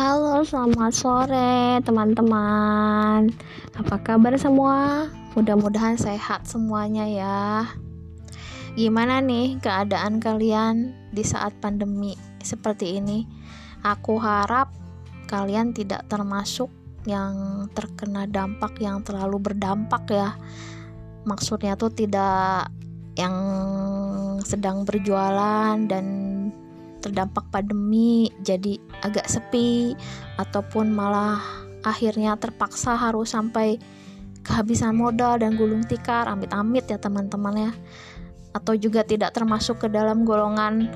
Halo, selamat sore teman-teman. Apa kabar semua? Mudah-mudahan sehat semuanya ya. Gimana nih keadaan kalian di saat pandemi seperti ini? Aku harap kalian tidak termasuk yang terkena dampak yang terlalu berdampak ya. Maksudnya tuh tidak yang sedang berjualan dan terdampak pandemi jadi agak sepi ataupun malah akhirnya terpaksa harus sampai kehabisan modal dan gulung tikar. Amit-amit ya teman-teman ya. Atau juga tidak termasuk ke dalam golongan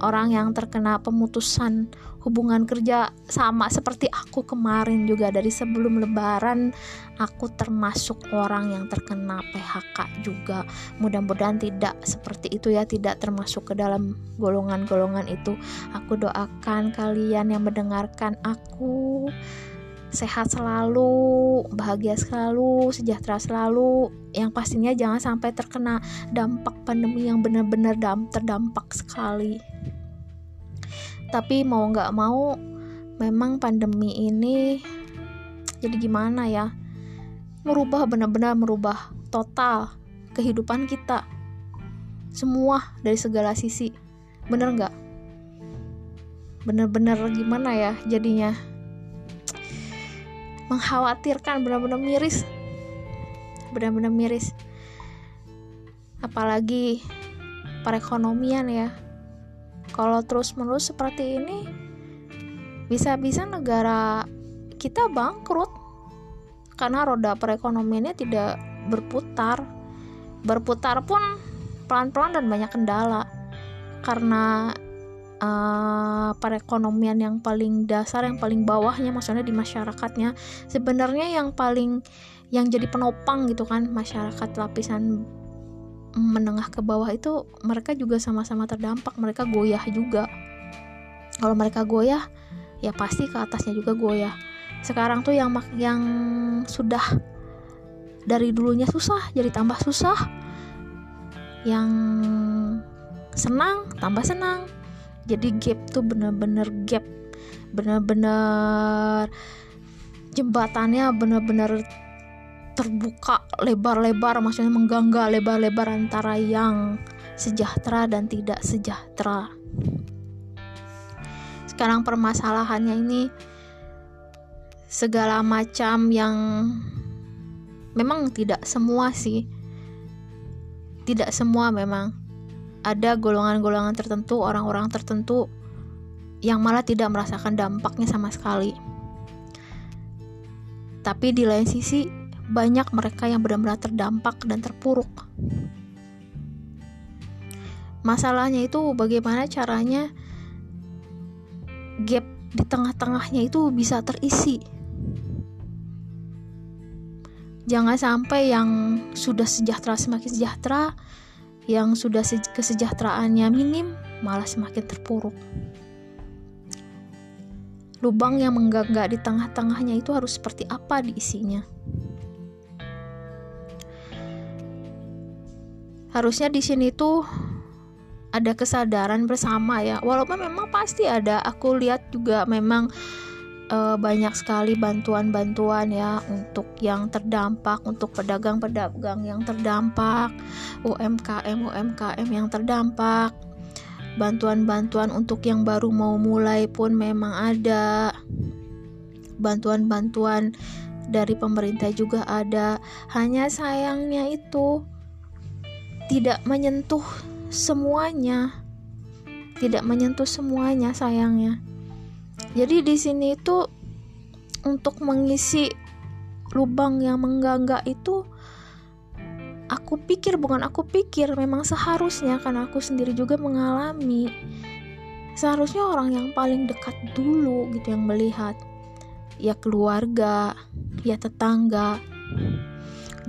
orang yang terkena pemutusan hubungan kerja sama seperti aku kemarin juga dari sebelum lebaran aku termasuk orang yang terkena PHK juga mudah-mudahan tidak seperti itu ya tidak termasuk ke dalam golongan-golongan itu aku doakan kalian yang mendengarkan aku sehat selalu, bahagia selalu, sejahtera selalu. Yang pastinya jangan sampai terkena dampak pandemi yang benar-benar terdampak sekali. Tapi mau nggak mau, memang pandemi ini jadi gimana ya? Merubah benar-benar merubah total kehidupan kita. Semua dari segala sisi. Bener nggak? Bener-bener gimana ya jadinya? mengkhawatirkan benar-benar miris benar-benar miris apalagi perekonomian ya kalau terus-menerus seperti ini bisa-bisa negara kita bangkrut. Karena roda perekonomiannya tidak berputar. Berputar pun pelan-pelan dan banyak kendala. Karena uh, perekonomian yang paling dasar yang paling bawahnya maksudnya di masyarakatnya sebenarnya yang paling yang jadi penopang gitu kan masyarakat lapisan menengah ke bawah itu mereka juga sama-sama terdampak mereka goyah juga. Kalau mereka goyah ya pasti ke atasnya juga goyah. Sekarang tuh yang yang sudah dari dulunya susah jadi tambah susah. Yang senang tambah senang. Jadi gap tuh bener-bener gap bener-bener jembatannya bener-bener terbuka lebar-lebar maksudnya menggangga lebar-lebar antara yang sejahtera dan tidak sejahtera. Sekarang permasalahannya ini segala macam yang memang tidak semua sih. Tidak semua memang. Ada golongan-golongan tertentu, orang-orang tertentu yang malah tidak merasakan dampaknya sama sekali. Tapi di lain sisi, banyak mereka yang benar-benar terdampak dan terpuruk. Masalahnya itu bagaimana caranya gap di tengah-tengahnya itu bisa terisi. Jangan sampai yang sudah sejahtera semakin sejahtera, yang sudah kesejahteraannya minim malah semakin terpuruk. Lubang yang menggangga di tengah-tengahnya itu harus seperti apa diisinya? Harusnya di sini tuh ada kesadaran bersama ya. Walaupun memang pasti ada, aku lihat juga memang uh, banyak sekali bantuan-bantuan ya untuk yang terdampak, untuk pedagang-pedagang yang terdampak, UMKM UMKM yang terdampak. Bantuan-bantuan untuk yang baru mau mulai pun memang ada. Bantuan-bantuan dari pemerintah juga ada. Hanya sayangnya itu tidak menyentuh semuanya. Tidak menyentuh semuanya sayangnya. Jadi di sini itu untuk mengisi lubang yang menggangga itu aku pikir bukan aku pikir memang seharusnya karena aku sendiri juga mengalami. Seharusnya orang yang paling dekat dulu gitu yang melihat ya keluarga ya tetangga.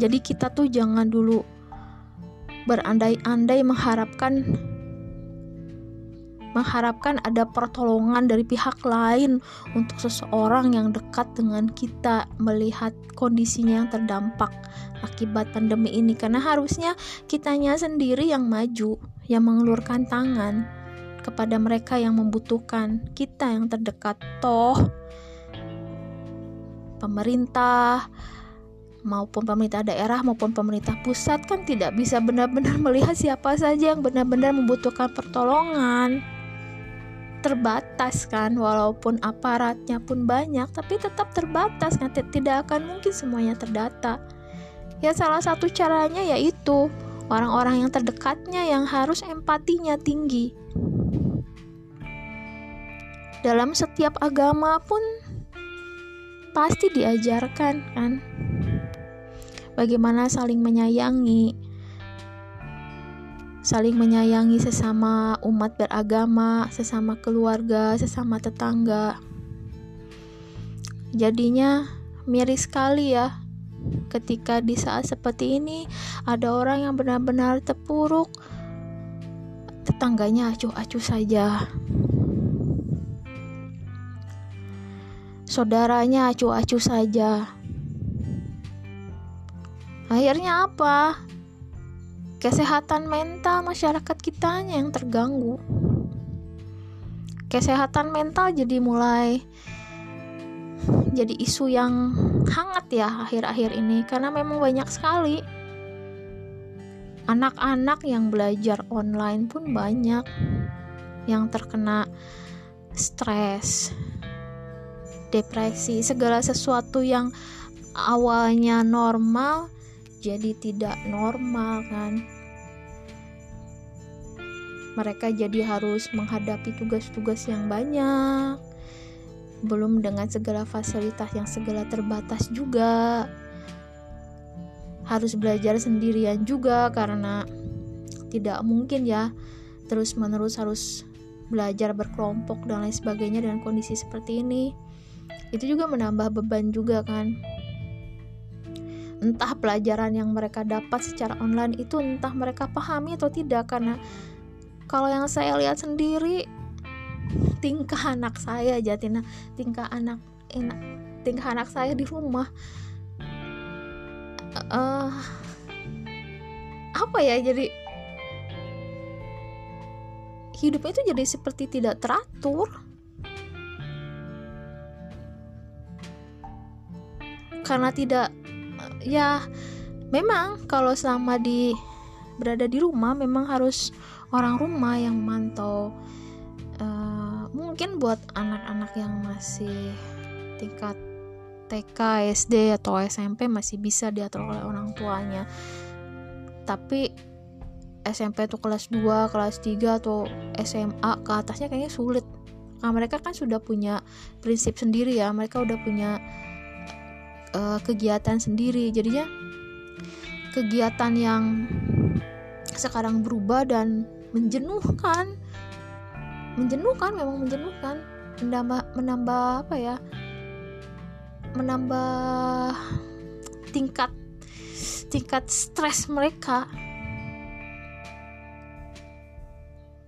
Jadi kita tuh jangan dulu berandai-andai mengharapkan mengharapkan ada pertolongan dari pihak lain untuk seseorang yang dekat dengan kita melihat kondisinya yang terdampak akibat pandemi ini. Karena harusnya kitanya sendiri yang maju yang mengelurkan tangan kepada mereka yang membutuhkan. Kita yang terdekat toh. Pemerintah maupun pemerintah daerah maupun pemerintah pusat kan tidak bisa benar-benar melihat siapa saja yang benar-benar membutuhkan pertolongan. Terbatas kan walaupun aparatnya pun banyak tapi tetap terbatas. Kan tidak akan mungkin semuanya terdata. Ya salah satu caranya yaitu orang-orang yang terdekatnya yang harus empatinya tinggi. Dalam setiap agama pun pasti diajarkan kan bagaimana saling menyayangi saling menyayangi sesama umat beragama, sesama keluarga, sesama tetangga. Jadinya miris sekali ya ketika di saat seperti ini ada orang yang benar-benar terpuruk tetangganya acuh-acuh saja. Saudaranya acuh-acuh saja. Akhirnya apa? Kesehatan mental masyarakat kita yang terganggu. Kesehatan mental jadi mulai jadi isu yang hangat ya akhir-akhir ini karena memang banyak sekali anak-anak yang belajar online pun banyak yang terkena stres, depresi, segala sesuatu yang awalnya normal jadi tidak normal kan? Mereka jadi harus menghadapi tugas-tugas yang banyak belum dengan segala fasilitas yang segala terbatas juga. Harus belajar sendirian juga karena tidak mungkin ya terus menerus harus belajar berkelompok dan lain sebagainya dengan kondisi seperti ini. Itu juga menambah beban juga kan entah pelajaran yang mereka dapat secara online itu entah mereka pahami atau tidak. Karena kalau yang saya lihat sendiri tingkah anak saya Jatina tingkah anak enak tingkah anak saya di rumah. Uh, apa ya jadi hidupnya itu jadi seperti tidak teratur. Karena tidak ya memang kalau selama di berada di rumah memang harus orang rumah yang memantau uh, mungkin buat anak-anak yang masih tingkat TK, SD atau SMP masih bisa diatur oleh orang tuanya. Tapi SMP itu kelas 2, kelas 3 atau SMA ke atasnya kayaknya sulit. Nah mereka kan sudah punya prinsip sendiri ya mereka udah punya uh, kegiatan sendiri. Jadinya kegiatan yang sekarang berubah dan menjenuhkan. Menjenuhkan memang menjenuhkan. Menambah menambah apa ya? Menambah tingkat tingkat stres mereka.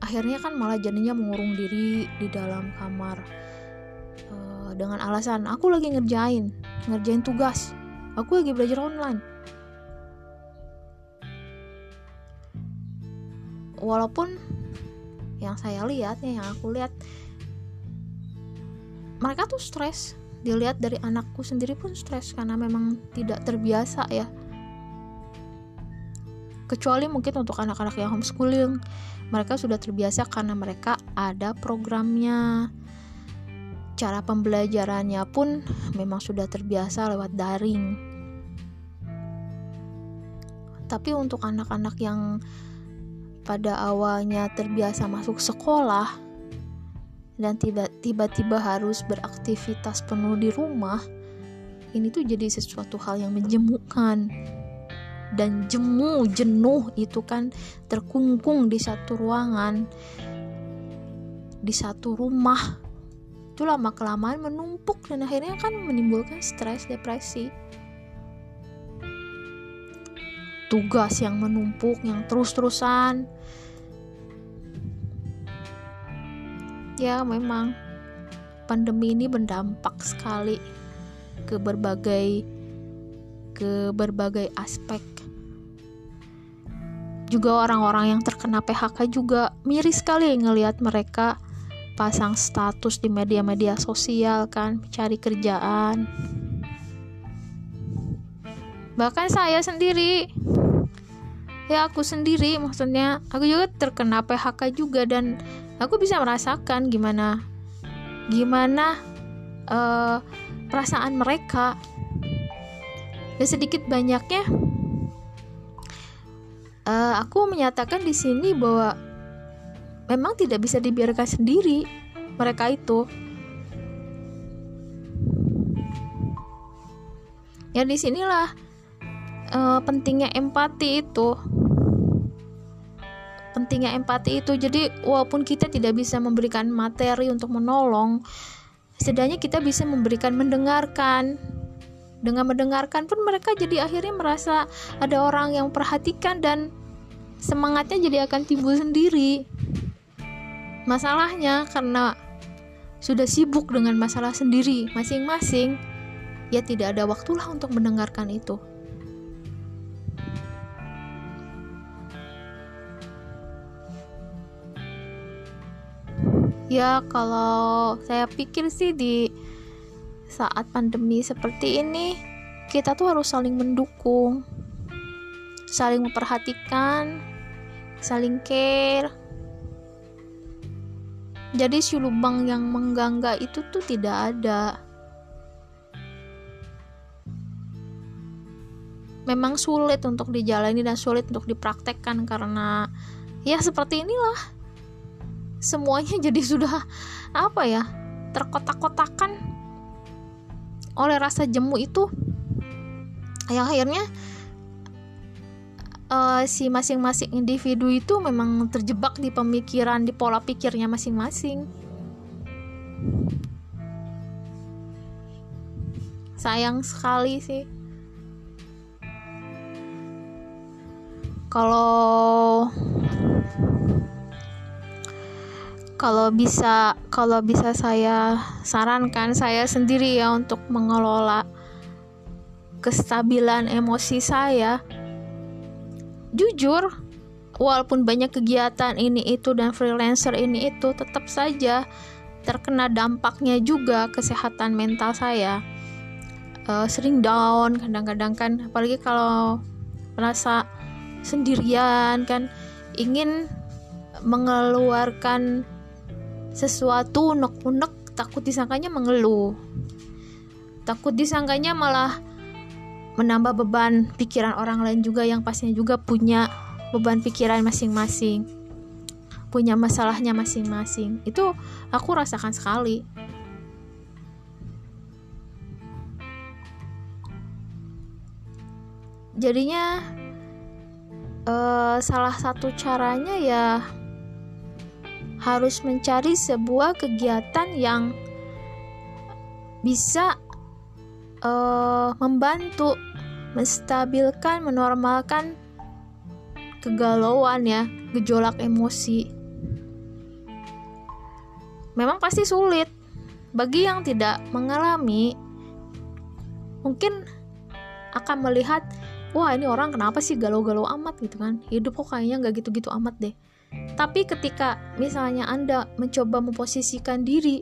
Akhirnya kan malah jadinya mengurung diri di dalam kamar. Uh, dengan alasan aku lagi ngerjain ngerjain tugas. Aku lagi belajar online. Walaupun yang saya lihat ya yang aku lihat mereka tuh stres. Dilihat dari anakku sendiri pun stres karena memang tidak terbiasa ya. Kecuali mungkin untuk anak-anak yang homeschooling. Mereka sudah terbiasa karena mereka ada programnya cara pembelajarannya pun memang sudah terbiasa lewat daring. Tapi untuk anak-anak yang pada awalnya terbiasa masuk sekolah dan tiba-tiba harus beraktivitas penuh di rumah, ini tuh jadi sesuatu hal yang menjemukan dan jemu jenuh itu kan terkungkung di satu ruangan di satu rumah itu lama kelamaan menumpuk dan akhirnya kan menimbulkan stres depresi. Tugas yang menumpuk yang terus-terusan. Ya memang pandemi ini berdampak sekali ke berbagai ke berbagai aspek. Juga orang-orang yang terkena PHK juga miris sekali ngelihat mereka pasang status di media-media sosial kan cari kerjaan. Bahkan saya sendiri. Ya aku sendiri maksudnya. Aku juga terkena PHK juga dan aku bisa merasakan gimana gimana uh, perasaan mereka. Ya sedikit banyaknya. Uh, aku menyatakan di sini bahwa memang tidak bisa dibiarkan sendiri mereka itu. Ya di sinilah uh, pentingnya empati itu. Pentingnya empati itu. Jadi walaupun kita tidak bisa memberikan materi untuk menolong setidaknya kita bisa memberikan mendengarkan. Dengan mendengarkan pun mereka jadi akhirnya merasa ada orang yang perhatikan dan semangatnya jadi akan timbul sendiri Masalahnya karena sudah sibuk dengan masalah sendiri masing-masing, ya tidak ada waktulah untuk mendengarkan itu. Ya, kalau saya pikir sih di saat pandemi seperti ini, kita tuh harus saling mendukung, saling memperhatikan, saling care, jadi si lubang yang menggangga itu tuh tidak ada. Memang sulit untuk dijalani dan sulit untuk dipraktekkan karena ya seperti inilah. Semuanya jadi sudah apa ya terkotak-kotakan oleh rasa jemu itu. Yang akhirnya uh, si masing-masing individu itu memang terjebak di pemikiran di pola pikirnya masing-masing. Sayang sekali sih. Kalau kalau bisa kalau bisa saya sarankan saya sendiri ya untuk mengelola kestabilan emosi saya jujur walaupun banyak kegiatan ini itu dan freelancer ini itu tetap saja terkena dampaknya juga kesehatan mental saya. Uh, sering down kadang-kadang kan apalagi kalau merasa sendirian kan ingin mengeluarkan sesuatu unek-unek takut disangkanya mengeluh. Takut disangkanya malah menambah beban pikiran orang lain juga yang pastinya juga punya beban pikiran masing-masing punya masalahnya masing-masing. Itu aku rasakan sekali. Jadinya uh, salah satu caranya ya harus mencari sebuah kegiatan yang bisa uh, membantu menstabilkan, menormalkan kegalauan ya, gejolak emosi. Memang pasti sulit bagi yang tidak mengalami. Mungkin akan melihat, wah ini orang kenapa sih galau-galau amat gitu kan? Hidup kok kayaknya nggak gitu-gitu amat deh. Tapi ketika misalnya Anda mencoba memposisikan diri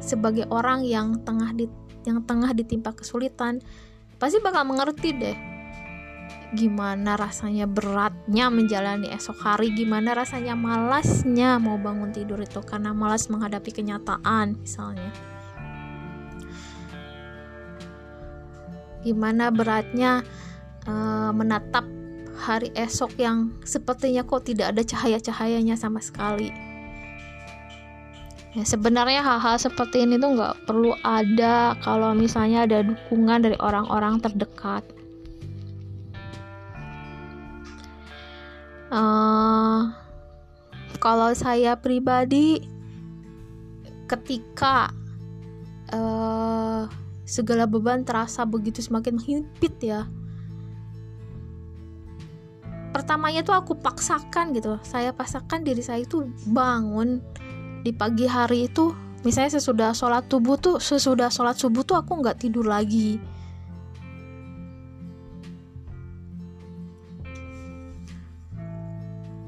sebagai orang yang tengah di yang tengah ditimpa kesulitan pasti bakal mengerti deh gimana rasanya beratnya menjalani esok hari gimana rasanya malasnya mau bangun tidur itu karena malas menghadapi kenyataan misalnya. Gimana beratnya uh, menatap hari esok yang sepertinya kok tidak ada cahaya-cahayanya sama sekali ya sebenarnya hal-hal seperti ini tuh nggak perlu ada kalau misalnya ada dukungan dari orang-orang terdekat. Uh, kalau saya pribadi ketika uh, segala beban terasa begitu semakin menghimpit ya pertamanya tuh aku paksakan gitu. Saya paksakan diri saya itu bangun di pagi hari itu misalnya sesudah sholat subuh tuh sesudah sholat subuh tuh aku nggak tidur lagi.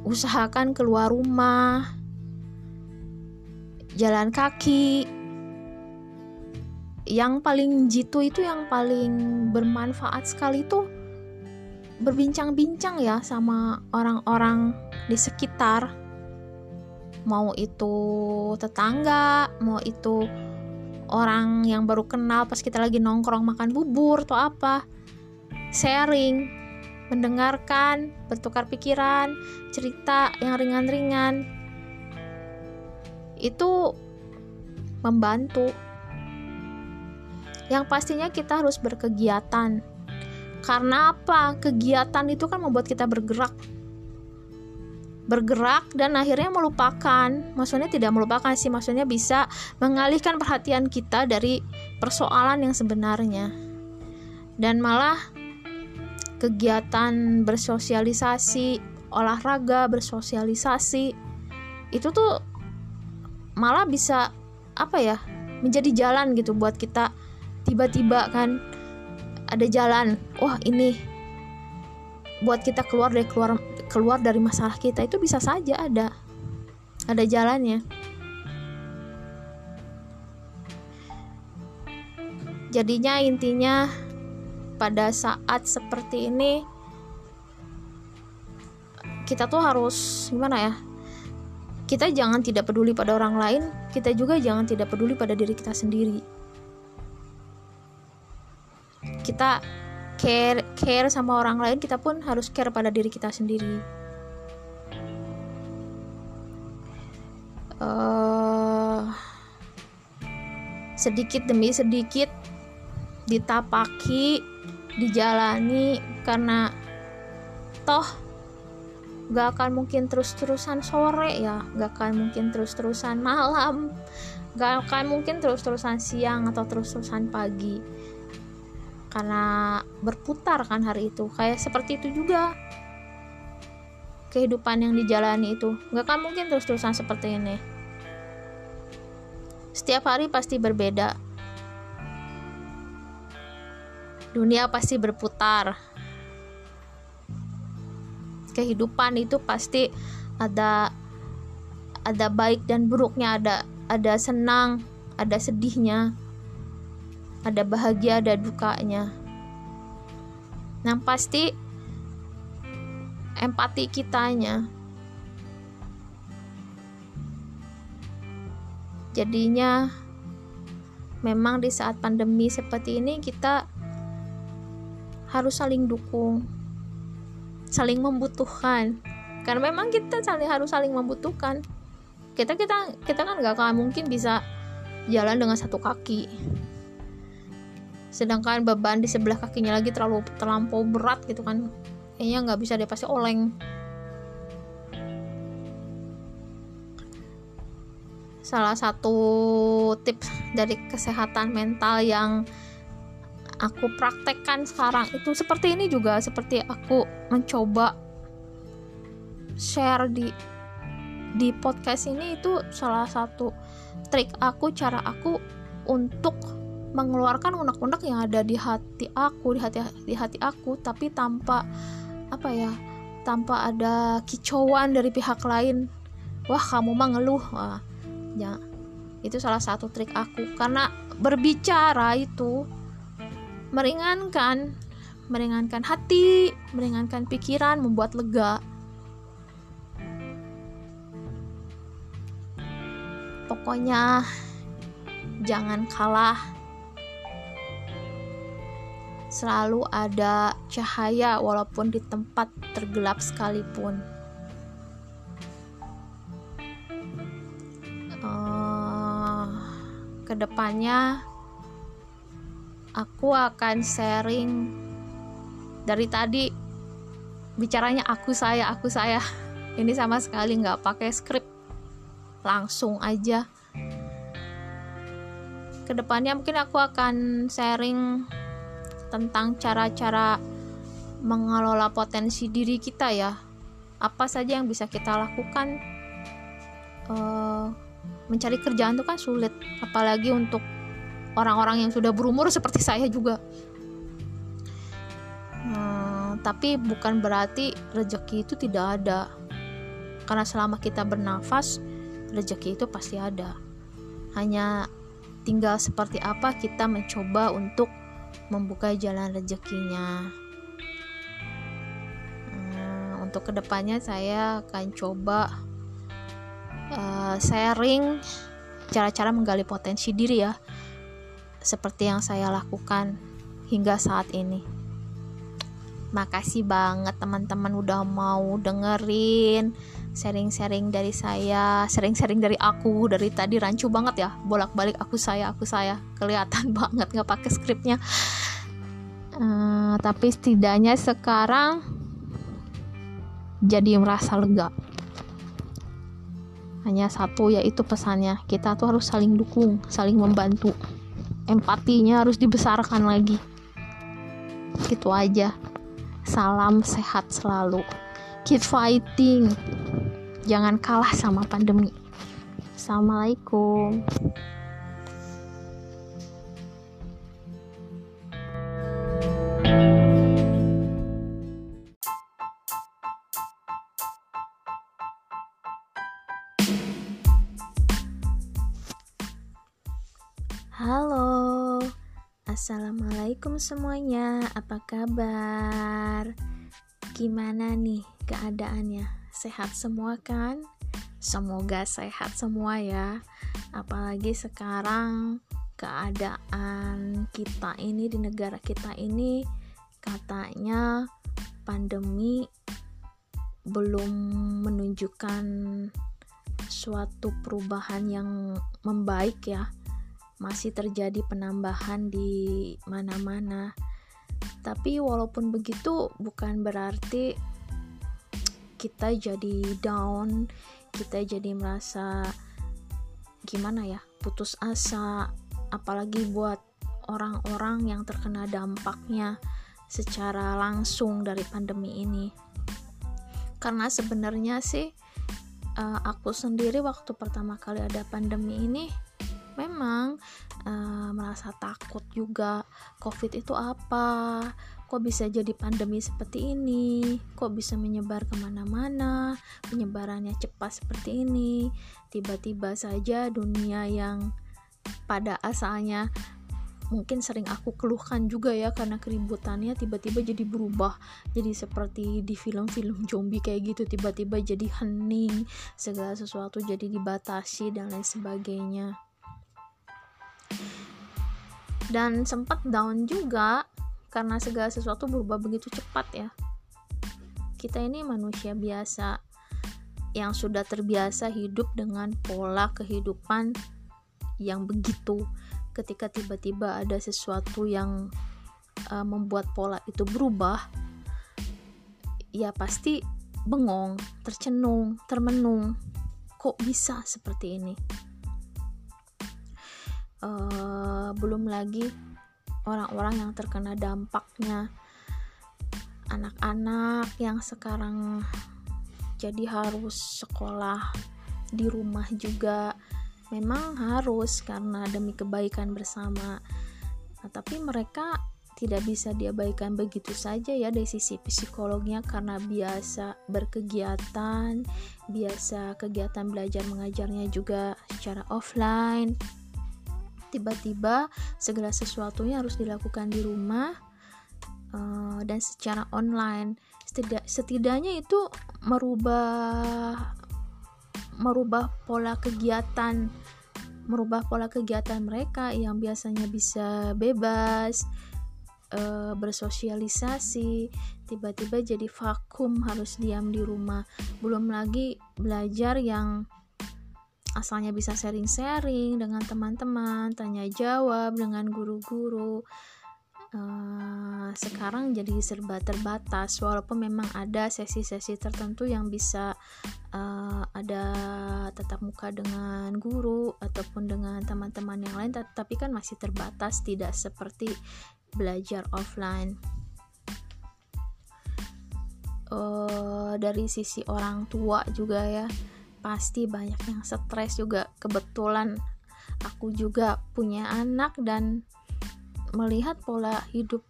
Usahakan keluar rumah jalan kaki. Yang paling jitu itu yang paling bermanfaat sekali tuh berbincang-bincang ya sama orang-orang di sekitar mau itu tetangga mau itu orang yang baru kenal pas kita lagi nongkrong makan bubur atau apa sharing mendengarkan bertukar pikiran cerita yang ringan-ringan itu membantu yang pastinya kita harus berkegiatan karena apa? Kegiatan itu kan membuat kita bergerak. Bergerak dan akhirnya melupakan. Maksudnya tidak melupakan sih, maksudnya bisa mengalihkan perhatian kita dari persoalan yang sebenarnya. Dan malah kegiatan bersosialisasi, olahraga, bersosialisasi itu tuh malah bisa apa ya? menjadi jalan gitu buat kita tiba-tiba kan ada jalan wah ini buat kita keluar dari keluar keluar dari masalah kita itu bisa saja ada. Ada jalannya. Jadinya intinya pada saat seperti ini kita tuh harus gimana ya? Kita jangan tidak peduli pada orang lain kita juga jangan tidak peduli pada diri kita sendiri. Kita care care sama orang lain kita pun harus care pada diri kita sendiri. Uh, sedikit demi sedikit ditapaki dijalani karena toh gak akan mungkin terus-terusan sore ya gak akan mungkin terus-terusan malam gak akan mungkin terus-terusan siang atau terus-terusan pagi karena berputar kan hari itu. Kayak seperti itu juga kehidupan yang dijalani itu. Nggak kan mungkin terus-terusan seperti ini. Setiap hari pasti berbeda. Dunia pasti berputar. Kehidupan itu pasti ada ada baik dan buruknya ada ada senang ada sedihnya ada bahagia ada dukanya. Yang pasti empati kitanya. Jadinya memang di saat pandemi seperti ini kita harus saling dukung saling membutuhkan. Karena memang kita saling harus saling membutuhkan. Kita kita kita kan gak akan mungkin bisa jalan dengan satu kaki sedangkan beban di sebelah kakinya lagi terlalu terlampau berat gitu kan. Kayaknya nggak bisa dia pasti oleng. Salah satu tips dari kesehatan mental yang aku praktekkan sekarang itu seperti ini juga. Seperti aku mencoba share di di podcast ini itu salah satu trik aku cara aku untuk mengeluarkan unek-unek yang ada di hati aku di hati di hati aku tapi tanpa apa ya tanpa ada kicauan dari pihak lain. Wah kamu mah ngeluh. Wah ya itu salah satu trik aku. Karena berbicara itu meringankan meringankan hati meringankan pikiran membuat lega. Pokoknya jangan kalah selalu ada cahaya walaupun di tempat tergelap sekalipun. Uh, ke depannya aku akan sharing dari tadi. Bicaranya aku saya aku saya. Ini sama sekali nggak pakai skrip. Langsung aja. Ke depannya mungkin aku akan sharing tentang cara-cara mengelola potensi diri kita ya. Apa saja yang bisa kita lakukan? Uh, mencari kerjaan itu kan sulit apalagi untuk orang-orang yang sudah berumur seperti saya juga. Uh, tapi bukan berarti rezeki itu tidak ada. Karena selama kita bernafas rezeki itu pasti ada. Hanya tinggal seperti apa kita mencoba untuk membuka jalan rezekinya. Hmm, untuk ke depannya saya akan coba uh, sharing cara-cara menggali potensi diri ya seperti yang saya lakukan hingga saat ini. Makasih banget teman-teman udah mau dengerin sharing-sharing dari saya sharing-sharing dari aku dari tadi rancu banget ya. Bolak-balik aku saya aku saya. Kelihatan banget nggak pakai skripnya uh, tapi setidaknya sekarang jadi merasa lega. Hanya satu yaitu pesannya. Kita tuh harus saling dukung saling membantu. Empatinya harus dibesarkan lagi. Gitu aja. Salam sehat selalu. Keep fighting. Jangan kalah sama pandemi. Assalamualaikum semuanya, apa kabar? Gimana nih keadaannya? sehat semua kan? Semoga sehat semua ya. Apalagi sekarang keadaan kita ini di negara kita ini katanya pandemi belum menunjukkan suatu perubahan yang membaik ya. Masih terjadi penambahan di mana-mana. Tapi walaupun begitu bukan berarti kita jadi down kita jadi merasa gimana ya putus asa apalagi buat orang-orang yang terkena dampaknya secara langsung dari pandemi ini karena sebenarnya sih uh, aku sendiri waktu pertama kali ada pandemi ini memang uh, merasa takut juga covid itu apa? Kok bisa jadi pandemi seperti ini? Kok bisa menyebar ke mana-mana? Penyebarannya cepat seperti ini? Tiba-tiba saja dunia yang pada asalnya mungkin sering aku keluhkan juga ya karena keributannya tiba-tiba jadi berubah. Jadi seperti di film-film zombie kayak gitu tiba-tiba jadi hening segala sesuatu jadi dibatasi dan lain sebagainya dan sempat down juga karena segala sesuatu berubah begitu cepat ya. Kita ini manusia biasa yang sudah terbiasa hidup dengan pola kehidupan yang begitu. Ketika tiba-tiba ada sesuatu yang uh, membuat pola itu berubah ya pasti bengong, tercenung, termenung. Kok bisa seperti ini uh, belum lagi orang-orang yang terkena dampaknya. Anak-anak yang sekarang jadi harus sekolah di rumah juga memang harus karena demi kebaikan bersama. Nah, tapi mereka tidak bisa diabaikan begitu saja ya dari sisi psikolognya karena biasa berkegiatan biasa kegiatan belajar mengajarnya juga secara offline tiba-tiba segala sesuatunya harus dilakukan di rumah uh, dan secara online. Setidak, setidaknya itu merubah merubah pola kegiatan merubah pola kegiatan mereka yang biasanya bisa bebas uh, bersosialisasi tiba-tiba jadi vakum harus diam di rumah. Belum lagi belajar yang asalnya bisa sharing-sharing dengan teman-teman, tanya jawab dengan guru-guru. Uh, sekarang jadi serba terbatas, walaupun memang ada sesi-sesi tertentu yang bisa uh, ada tetap muka dengan guru ataupun dengan teman-teman yang lain, tapi kan masih terbatas, tidak seperti belajar offline. Uh, dari sisi orang tua juga ya pasti banyak yang stres juga. Kebetulan aku juga punya anak dan melihat pola hidup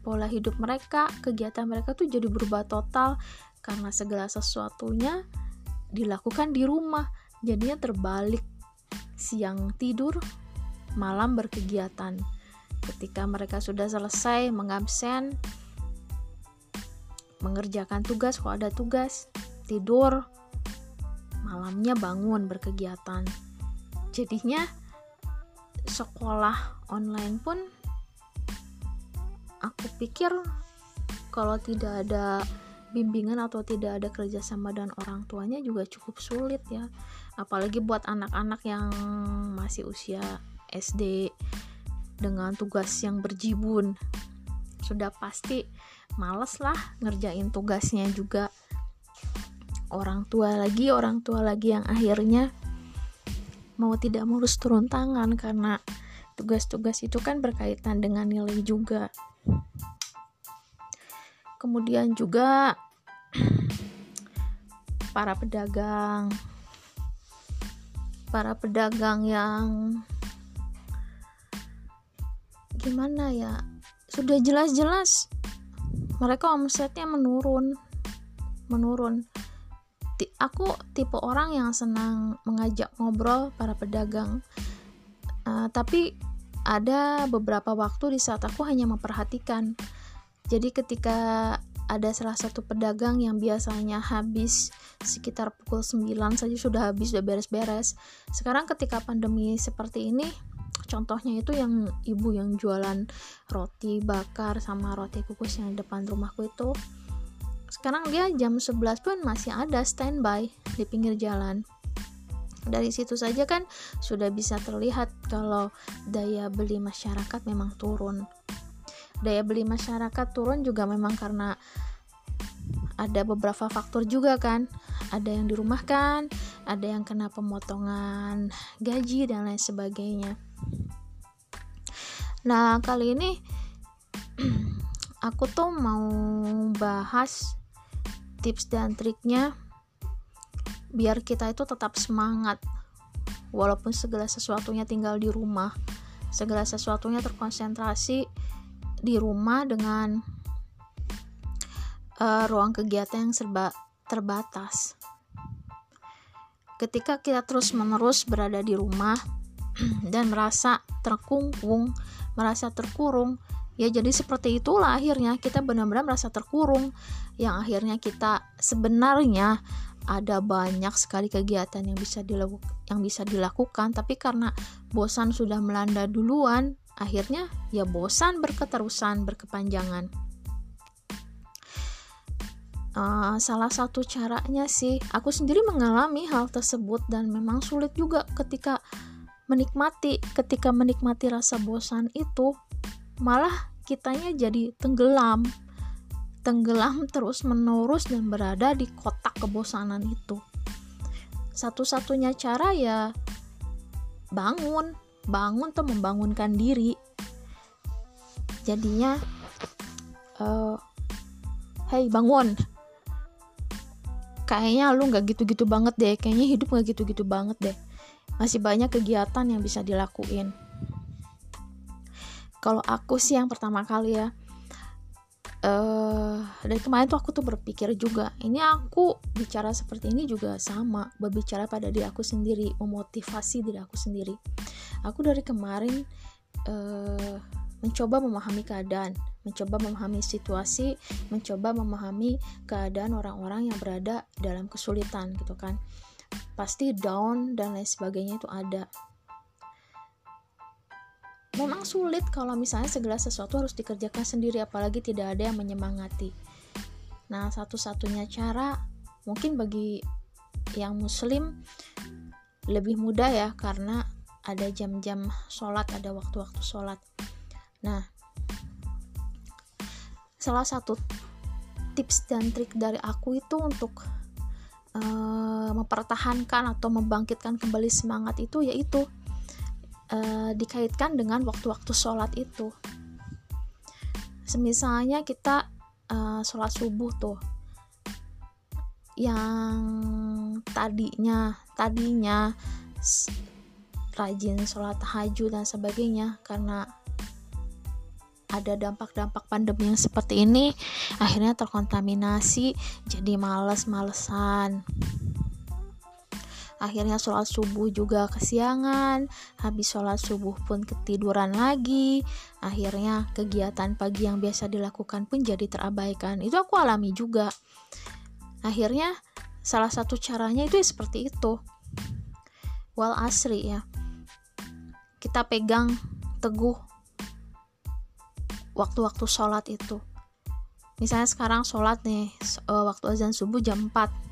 pola hidup mereka kegiatan mereka tuh jadi berubah total karena segala sesuatunya dilakukan di rumah. Jadinya terbalik siang tidur malam berkegiatan. Ketika mereka sudah selesai mengabsen mengerjakan tugas kalau ada tugas tidur malamnya bangun berkegiatan. Jadinya sekolah online pun aku pikir kalau tidak ada bimbingan atau tidak ada kerjasama dan orang tuanya juga cukup sulit ya. Apalagi buat anak-anak yang masih usia SD dengan tugas yang berjibun. Sudah pasti males lah ngerjain tugasnya juga orang tua lagi orang tua lagi yang akhirnya mau tidak mulus turun tangan karena tugas-tugas itu kan berkaitan dengan nilai juga. Kemudian juga para pedagang para pedagang yang gimana ya sudah jelas-jelas mereka omsetnya menurun menurun aku tipe orang yang senang mengajak ngobrol para pedagang uh, tapi ada beberapa waktu di saat aku hanya memperhatikan jadi ketika ada salah satu pedagang yang biasanya habis sekitar pukul 9 saja sudah habis sudah beres-beres. Sekarang ketika pandemi seperti ini, contohnya itu yang ibu yang jualan roti bakar sama roti kukus yang depan rumahku itu sekarang dia jam 11 pun masih ada standby di pinggir jalan. Dari situ saja kan sudah bisa terlihat kalau daya beli masyarakat memang turun. Daya beli masyarakat turun juga memang karena ada beberapa faktor juga kan. Ada yang dirumahkan ada yang kena pemotongan gaji dan lain sebagainya. Nah kali ini aku tuh mau bahas tips dan triknya biar kita itu tetap semangat walaupun segala sesuatunya tinggal di rumah segala sesuatunya terkonsentrasi di rumah dengan uh, ruang kegiatan yang serba terbatas. Ketika kita terus-menerus berada di rumah dan merasa terkungkung, merasa terkurung, ya jadi seperti itulah akhirnya kita benar-benar merasa terkurung yang akhirnya kita sebenarnya ada banyak sekali kegiatan yang bisa dilakukan yang bisa dilakukan. Tapi karena bosan sudah melanda duluan akhirnya ya bosan berketerusan berkepanjangan. Uh, salah satu caranya sih aku sendiri mengalami hal tersebut dan memang sulit juga ketika menikmati ketika menikmati rasa bosan itu malah kitanya jadi tenggelam. Tenggelam terus menerus dan berada di kotak kebosanan itu. Satu-satunya cara ya bangun. Bangun tuh membangunkan diri. Jadinya uh, hey bangun. Kayaknya lu nggak gitu-gitu banget deh. Kayaknya hidup nggak gitu-gitu banget deh. Masih banyak kegiatan yang bisa dilakuin kalau aku sih yang pertama kali ya uh, dari kemarin tuh aku tuh berpikir juga ini aku bicara seperti ini juga sama berbicara pada diri aku sendiri memotivasi diri aku sendiri. Aku dari kemarin uh, mencoba memahami keadaan mencoba memahami situasi mencoba memahami keadaan orang-orang yang berada dalam kesulitan gitu kan. Pasti down dan lain sebagainya itu ada memang sulit kalau misalnya segala sesuatu harus dikerjakan sendiri apalagi tidak ada yang menyemangati. Nah satu-satunya cara mungkin bagi yang muslim lebih mudah ya karena ada jam-jam sholat ada waktu-waktu sholat. Nah salah satu tips dan trik dari aku itu untuk uh, mempertahankan atau membangkitkan kembali semangat itu yaitu uh, dikaitkan dengan waktu-waktu sholat itu. Semisalnya kita uh, sholat subuh tuh yang tadinya tadinya rajin sholat tahajud dan sebagainya karena ada dampak-dampak pandemi yang seperti ini akhirnya terkontaminasi jadi males-malesan akhirnya sholat subuh juga kesiangan habis sholat subuh pun ketiduran lagi. Akhirnya kegiatan pagi yang biasa dilakukan pun jadi terabaikan. Itu aku alami juga. Akhirnya salah satu caranya itu ya seperti itu. Wal asri ya. Kita pegang teguh waktu-waktu sholat itu. Misalnya sekarang sholat nih uh, waktu azan subuh jam 4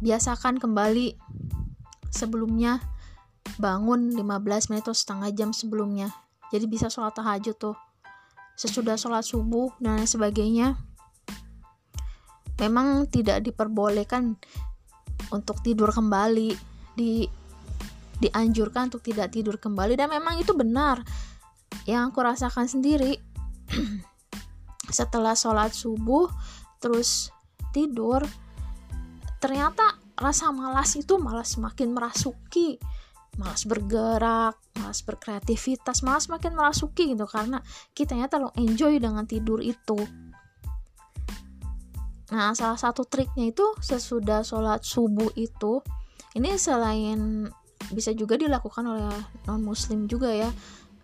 biasakan kembali sebelumnya bangun 15 menit atau setengah jam sebelumnya. Jadi bisa sholat tahajud tuh. Sesudah sholat subuh dan sebagainya. Memang tidak diperbolehkan untuk tidur kembali di dianjurkan untuk tidak tidur kembali. Dan memang itu benar. Yang aku rasakan sendiri setelah sholat subuh terus tidur ternyata rasa malas itu malah semakin merasuki malas bergerak, malas berkreativitas, malas semakin merasuki gitu karena kitanya terlalu enjoy dengan tidur itu. Nah, salah satu triknya itu sesudah sholat subuh itu, ini selain bisa juga dilakukan oleh non muslim juga ya,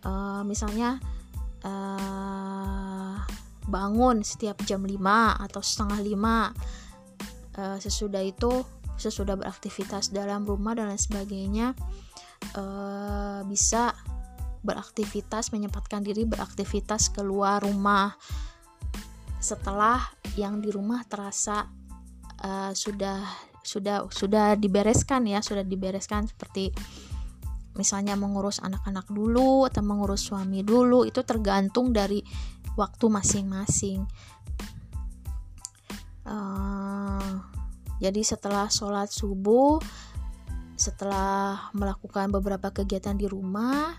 uh, misalnya uh, bangun setiap jam 5 atau setengah 5 uh, sesudah itu sesudah beraktivitas dalam rumah dan lain sebagainya uh, bisa beraktivitas menyempatkan diri beraktivitas keluar rumah. Setelah yang di rumah terasa uh, sudah sudah sudah dibereskan ya sudah dibereskan seperti misalnya mengurus anak-anak dulu atau mengurus suami dulu itu tergantung dari waktu masing-masing uh, jadi setelah sholat subuh setelah melakukan beberapa kegiatan di rumah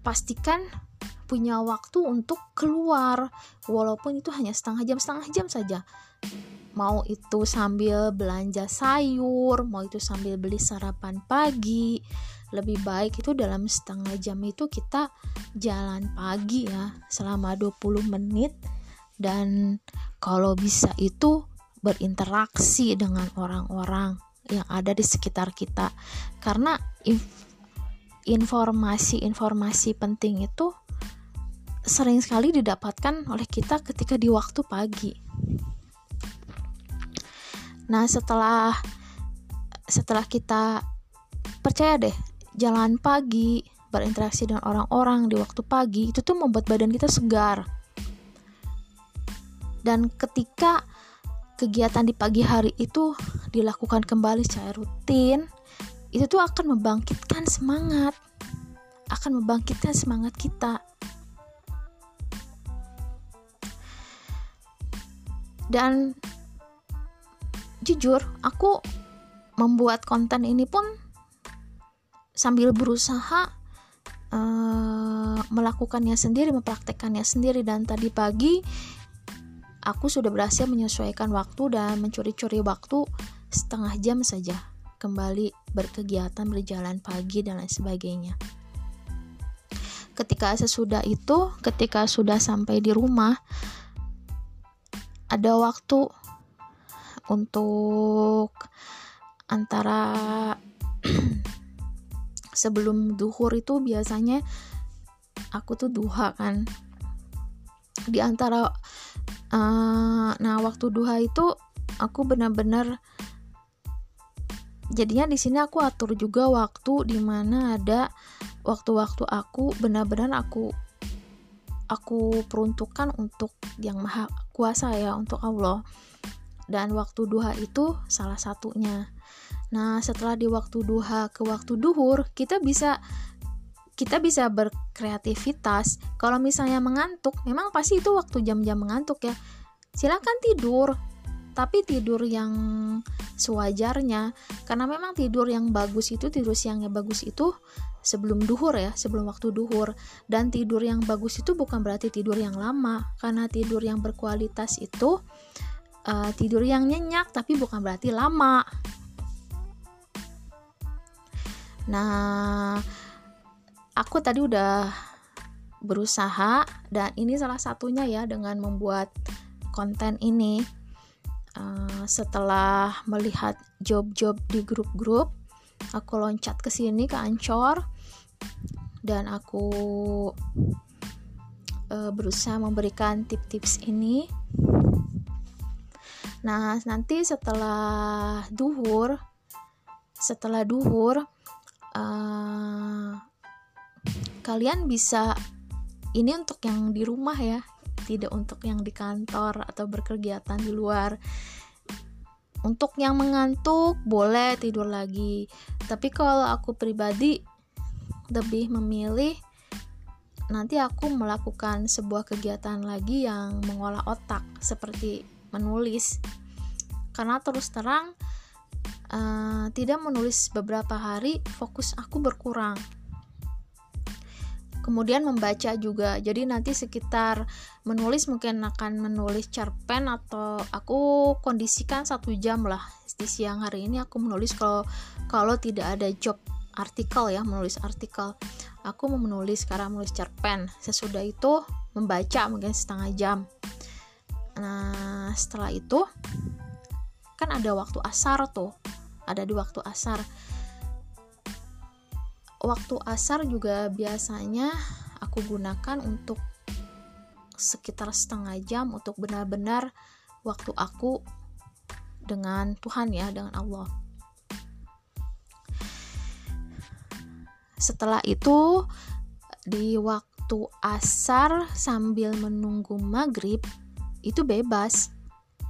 pastikan punya waktu untuk keluar. Walaupun itu hanya setengah jam setengah jam saja. Mau itu sambil belanja sayur mau itu sambil beli sarapan pagi lebih baik itu dalam setengah jam itu kita jalan pagi ya selama 20 menit dan kalau bisa itu berinteraksi dengan orang-orang yang ada di sekitar kita karena informasi-informasi penting itu sering sekali didapatkan oleh kita ketika di waktu pagi. Nah, setelah setelah kita percaya deh, jalan pagi, berinteraksi dengan orang-orang di waktu pagi itu tuh membuat badan kita segar. Dan ketika kegiatan di pagi hari itu dilakukan kembali secara rutin, itu tuh akan membangkitkan semangat, akan membangkitkan semangat kita. Dan jujur, aku membuat konten ini pun sambil berusaha uh, melakukannya sendiri, mempraktekannya sendiri. Dan tadi pagi aku sudah berhasil menyesuaikan waktu dan mencuri-curi waktu setengah jam saja kembali berkegiatan berjalan pagi dan lain sebagainya. Ketika sesudah itu, ketika sudah sampai di rumah, ada waktu untuk antara sebelum duhur itu biasanya aku tuh duha kan di antara uh, nah waktu duha itu aku benar-benar jadinya di sini aku atur juga waktu di mana ada waktu-waktu aku benar-benar aku aku peruntukkan untuk yang maha kuasa ya untuk Allah. Dan waktu duha itu salah satunya. Nah setelah di waktu duha ke waktu duhur kita bisa kita bisa berkreativitas. Kalau misalnya mengantuk, memang pasti itu waktu jam-jam mengantuk ya. Silakan tidur, tapi tidur yang sewajarnya. Karena memang tidur yang bagus itu, tidur siangnya bagus itu sebelum duhur ya, sebelum waktu duhur. Dan tidur yang bagus itu bukan berarti tidur yang lama, karena tidur yang berkualitas itu uh, tidur yang nyenyak, tapi bukan berarti lama. Nah, aku tadi udah berusaha dan ini salah satunya ya dengan membuat konten ini. Uh, setelah melihat job-job di grup-grup aku loncat ke sini ke Ancor dan aku uh, berusaha memberikan tips-tips ini. Nah nanti setelah duhur setelah duhur uh, kalian bisa ini untuk yang di rumah ya tidak untuk yang di kantor atau berkegiatan di luar. Untuk yang mengantuk boleh tidur lagi. Tapi kalau aku pribadi lebih memilih nanti aku melakukan sebuah kegiatan lagi yang mengolah otak seperti menulis. Karena terus terang uh, tidak menulis beberapa hari fokus aku berkurang kemudian membaca juga. Jadi nanti sekitar menulis mungkin akan menulis cerpen atau aku kondisikan satu jam lah. Di siang hari ini aku menulis kalau kalau tidak ada job artikel ya menulis artikel. Aku mau menulis sekarang menulis cerpen sesudah itu membaca mungkin setengah jam. Nah setelah itu kan ada waktu asar tuh. Ada di waktu asar waktu asar juga biasanya aku gunakan untuk sekitar setengah jam untuk benar-benar waktu aku dengan Tuhan ya dengan Allah. Setelah itu di waktu asar sambil menunggu maghrib itu bebas.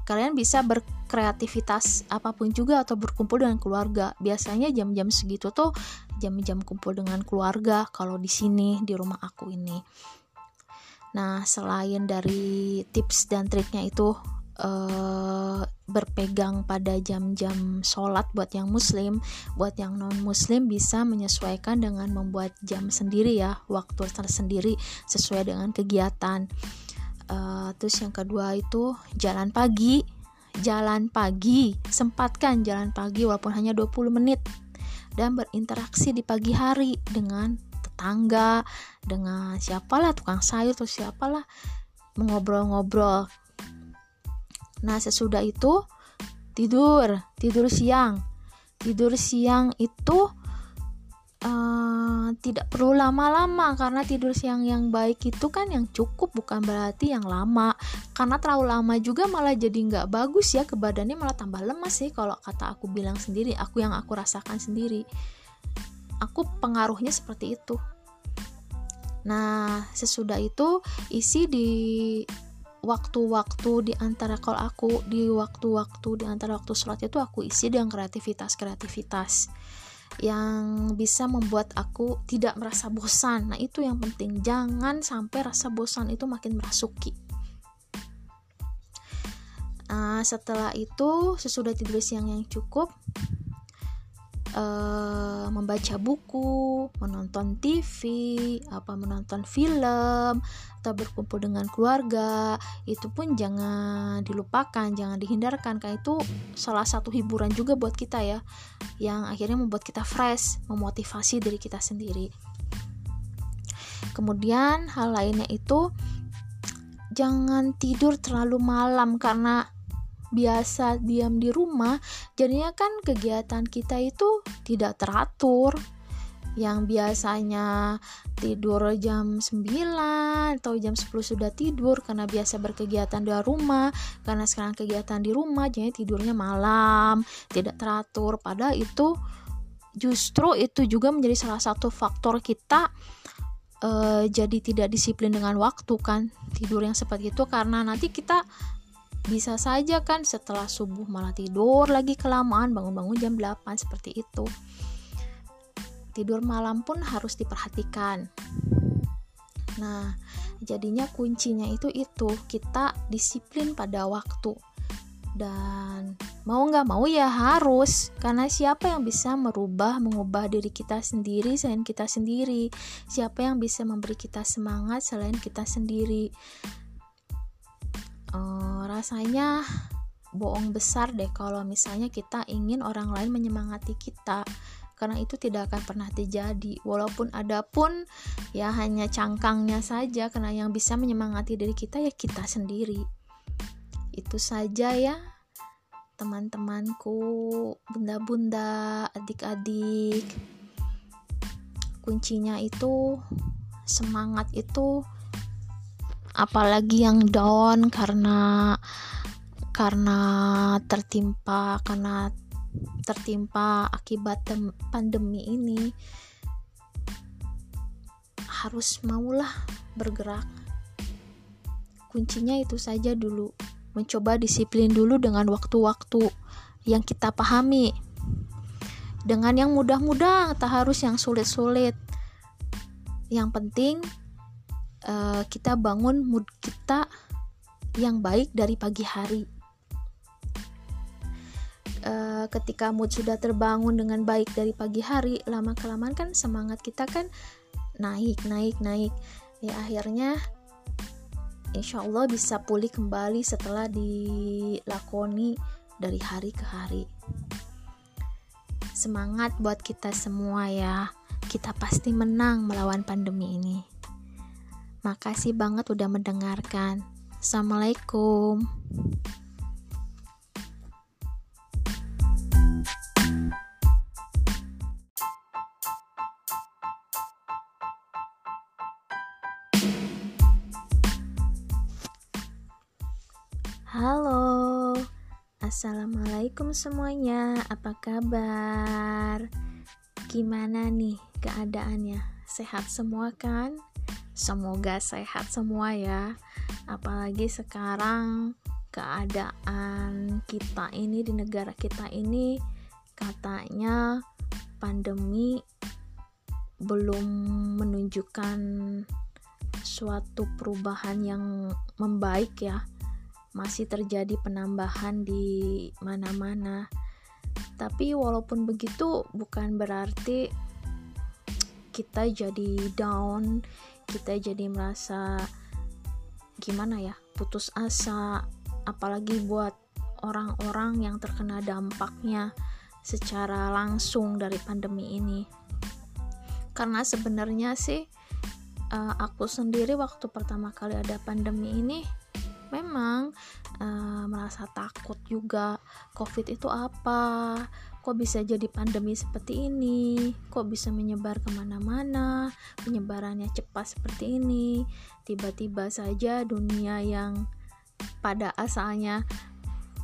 Kalian bisa berkreativitas apa pun juga atau berkumpul dengan keluarga. Biasanya jam-jam segitu tuh jam-jam kumpul dengan keluarga kalau di sini di rumah aku ini. Nah selain dari tips dan triknya itu uh, berpegang pada jam-jam sholat buat yang muslim. Buat yang non muslim bisa menyesuaikan dengan membuat jam sendiri ya waktu tersendiri sesuai dengan kegiatan. Uh, terus yang kedua itu jalan pagi. Jalan pagi sempatkan jalan pagi walaupun hanya 20 menit dan berinteraksi di pagi hari dengan tetangga dengan siapalah tukang sayur atau siapalah mengobrol-ngobrol. Nah sesudah itu tidur. Tidur siang. Tidur siang itu uh, tidak perlu lama-lama karena tidur siang yang baik itu kan yang cukup bukan berarti yang lama. Karena terlalu lama juga malah jadi nggak bagus ya ke badannya malah tambah lemas sih kalau kata aku bilang sendiri aku yang aku rasakan sendiri. Aku pengaruhnya seperti itu. Nah sesudah itu isi di waktu-waktu di antara kalau aku di waktu-waktu di antara waktu sholat itu aku isi dengan kreativitas kreativitas yang bisa membuat aku tidak merasa bosan. Nah, itu yang penting. Jangan sampai rasa bosan itu makin merasuki. Nah, setelah itu, sesudah tidur siang yang cukup, uh, membaca buku, menonton TV, apa menonton film, atau berkumpul dengan keluarga, itu pun jangan dilupakan, jangan dihindarkan karena itu salah satu hiburan juga buat kita ya, yang akhirnya membuat kita fresh, memotivasi diri kita sendiri. Kemudian hal lainnya itu jangan tidur terlalu malam karena biasa diam di rumah jadinya kan kegiatan kita itu tidak teratur yang biasanya tidur jam 9 atau jam 10 sudah tidur karena biasa berkegiatan di rumah. Karena sekarang kegiatan di rumah jadi tidurnya malam tidak teratur. Padahal itu justru itu juga menjadi salah satu faktor kita uh, jadi tidak disiplin dengan waktu kan tidur yang seperti itu. Karena nanti kita bisa saja kan setelah subuh malah tidur lagi kelamaan bangun-bangun jam 8 seperti itu tidur malam pun harus diperhatikan. Nah jadinya kuncinya itu itu kita disiplin pada waktu. Dan mau nggak mau ya harus karena siapa yang bisa merubah mengubah diri kita sendiri selain kita sendiri? Siapa yang bisa memberi kita semangat selain kita sendiri? Uh, rasanya bohong besar deh kalau misalnya kita ingin orang lain menyemangati kita karena itu tidak akan pernah terjadi walaupun ada pun ya hanya cangkangnya saja karena yang bisa menyemangati diri kita ya kita sendiri itu saja ya teman-temanku, bunda-bunda, adik-adik. Kuncinya itu semangat itu apalagi yang down karena karena tertimpa karena tertimpa akibat pandemi ini harus maulah bergerak. Kuncinya itu saja dulu. Mencoba disiplin dulu dengan waktu-waktu yang kita pahami. Dengan yang mudah-mudah tak harus yang sulit-sulit. Yang penting uh, kita bangun mood kita yang baik dari pagi hari uh, ketika mood sudah terbangun dengan baik dari pagi hari lama kelamaan kan semangat kita kan naik naik naik. Ya akhirnya insya Allah bisa pulih kembali setelah dilakoni dari hari ke hari. Semangat buat kita semua ya. Kita pasti menang melawan pandemi ini. Makasih banget udah mendengarkan. Assalamualaikum Halo, assalamualaikum semuanya. Apa kabar? Gimana nih keadaannya? Sehat semua kan? Semoga sehat semua ya. Apalagi sekarang keadaan kita ini di negara kita ini katanya pandemi belum menunjukkan suatu perubahan yang membaik ya masih terjadi penambahan di mana-mana. Tapi walaupun begitu bukan berarti kita jadi down, kita jadi merasa gimana ya, putus asa, apalagi buat orang-orang yang terkena dampaknya secara langsung dari pandemi ini. Karena sebenarnya sih uh, aku sendiri waktu pertama kali ada pandemi ini memang uh, merasa takut juga covid itu apa? Kok bisa jadi pandemi seperti ini? Kok bisa menyebar ke mana-mana? Penyebarannya cepat seperti ini? Tiba-tiba saja dunia yang pada asalnya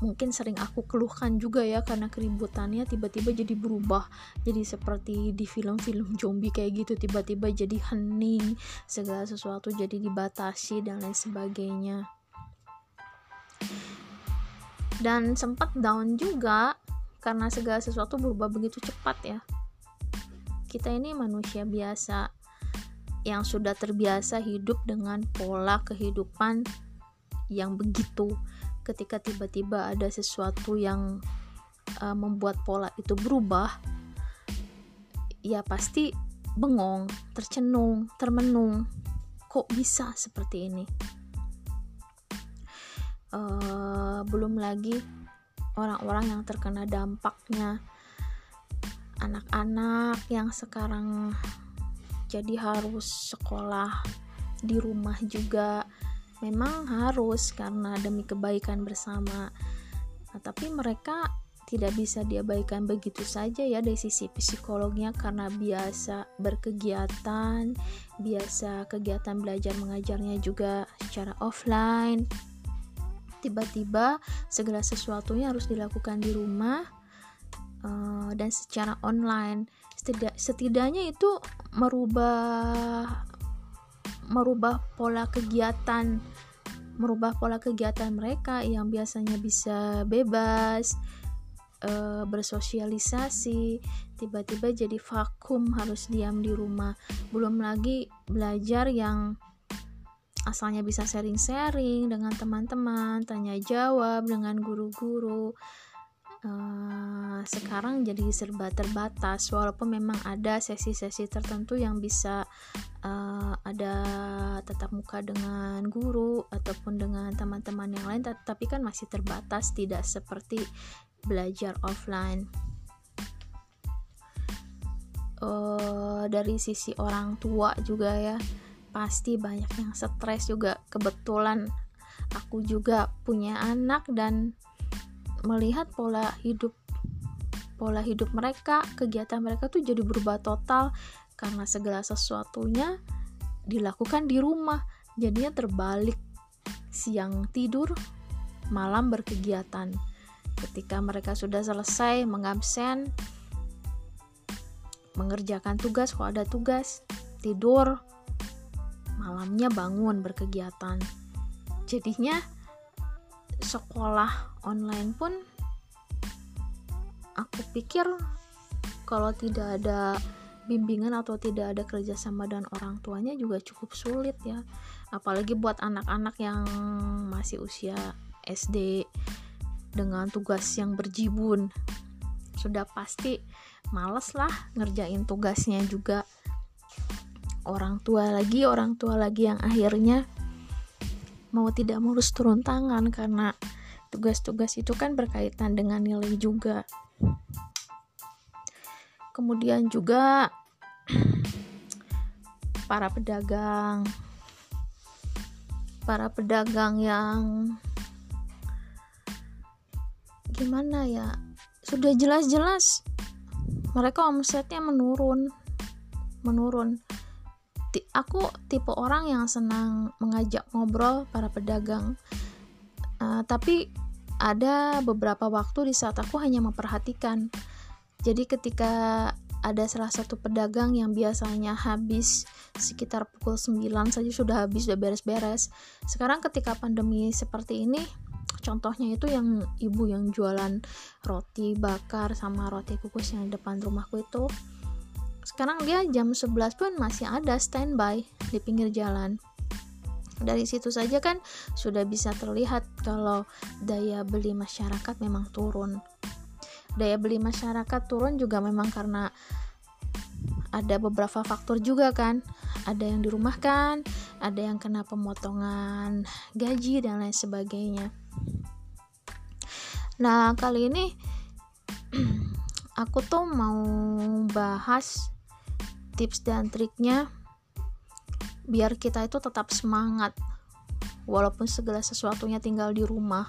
mungkin sering aku keluhkan juga ya karena keributannya tiba-tiba jadi berubah. Jadi seperti di film-film zombie kayak gitu tiba-tiba jadi hening segala sesuatu jadi dibatasi dan lain sebagainya dan sempat down juga karena segala sesuatu berubah begitu cepat ya. Kita ini manusia biasa yang sudah terbiasa hidup dengan pola kehidupan yang begitu. Ketika tiba-tiba ada sesuatu yang uh, membuat pola itu berubah ya pasti bengong, tercenung, termenung. Kok bisa seperti ini uh, belum lagi orang-orang yang terkena dampaknya. Anak-anak yang sekarang jadi harus sekolah di rumah juga memang harus karena demi kebaikan bersama. Nah, tapi mereka tidak bisa diabaikan begitu saja ya dari sisi psikolognya karena biasa berkegiatan biasa kegiatan belajar mengajarnya juga secara offline tiba-tiba segala sesuatunya harus dilakukan di rumah uh, dan secara online. Setidak, setidaknya itu merubah merubah pola kegiatan merubah pola kegiatan mereka yang biasanya bisa bebas uh, bersosialisasi tiba-tiba jadi vakum harus diam di rumah. Belum lagi belajar yang asalnya bisa sharing-sharing dengan teman-teman, tanya jawab dengan guru-guru. Uh, sekarang jadi serba terbatas, walaupun memang ada sesi-sesi tertentu yang bisa uh, ada tetap muka dengan guru ataupun dengan teman-teman yang lain, tapi kan masih terbatas, tidak seperti belajar offline. Uh, dari sisi orang tua juga ya pasti banyak yang stres juga. Kebetulan aku juga punya anak dan melihat pola hidup pola hidup mereka kegiatan mereka tuh jadi berubah total karena segala sesuatunya dilakukan di rumah. Jadinya terbalik siang tidur malam berkegiatan. Ketika mereka sudah selesai mengabsen mengerjakan tugas kalau ada tugas tidur malamnya bangun berkegiatan. Jadinya sekolah online pun aku pikir kalau tidak ada bimbingan atau tidak ada kerjasama dan orang tuanya juga cukup sulit ya. Apalagi buat anak-anak yang masih usia SD dengan tugas yang berjibun. Sudah pasti males lah ngerjain tugasnya juga orang tua lagi orang tua lagi yang akhirnya mau tidak mulus turun tangan karena tugas-tugas itu kan berkaitan dengan nilai juga. Kemudian juga para pedagang para pedagang yang gimana ya sudah jelas-jelas mereka omsetnya menurun menurun aku tipe orang yang senang mengajak ngobrol para pedagang. Uh, tapi ada beberapa waktu di saat aku hanya memperhatikan. Jadi ketika ada salah satu pedagang yang biasanya habis sekitar pukul 9 saja sudah habis sudah beres-beres. Sekarang ketika pandemi seperti ini contohnya itu yang ibu yang jualan roti bakar sama roti kukus yang di depan rumahku itu sekarang dia jam 11 pun masih ada standby di pinggir jalan. Dari situ saja kan sudah bisa terlihat kalau daya beli masyarakat memang turun. Daya beli masyarakat turun juga memang karena ada beberapa faktor juga kan. Ada yang dirumahkan ada yang kena pemotongan gaji dan lain sebagainya. Nah kali ini aku tuh mau bahas tips dan triknya biar kita itu tetap semangat. Walaupun segala sesuatunya tinggal di rumah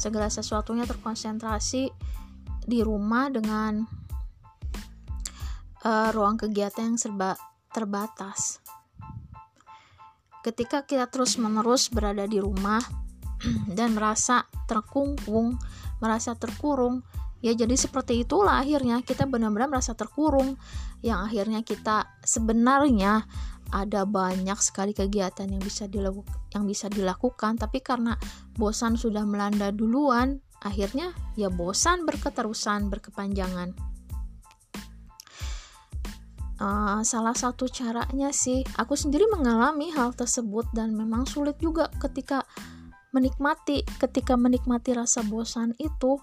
segala sesuatunya terkonsentrasi di rumah dengan uh, ruang kegiatan yang serba terbatas. Ketika kita terus-menerus berada di rumah dan merasa terkungkung, merasa terkurung, ya jadi seperti itulah akhirnya kita benar-benar merasa terkurung yang akhirnya kita sebenarnya ada banyak sekali kegiatan yang bisa dilakukan yang bisa dilakukan. Tapi karena bosan sudah melanda duluan akhirnya ya bosan berketerusan berkepanjangan. Uh, salah satu caranya sih aku sendiri mengalami hal tersebut dan memang sulit juga ketika menikmati ketika menikmati rasa bosan itu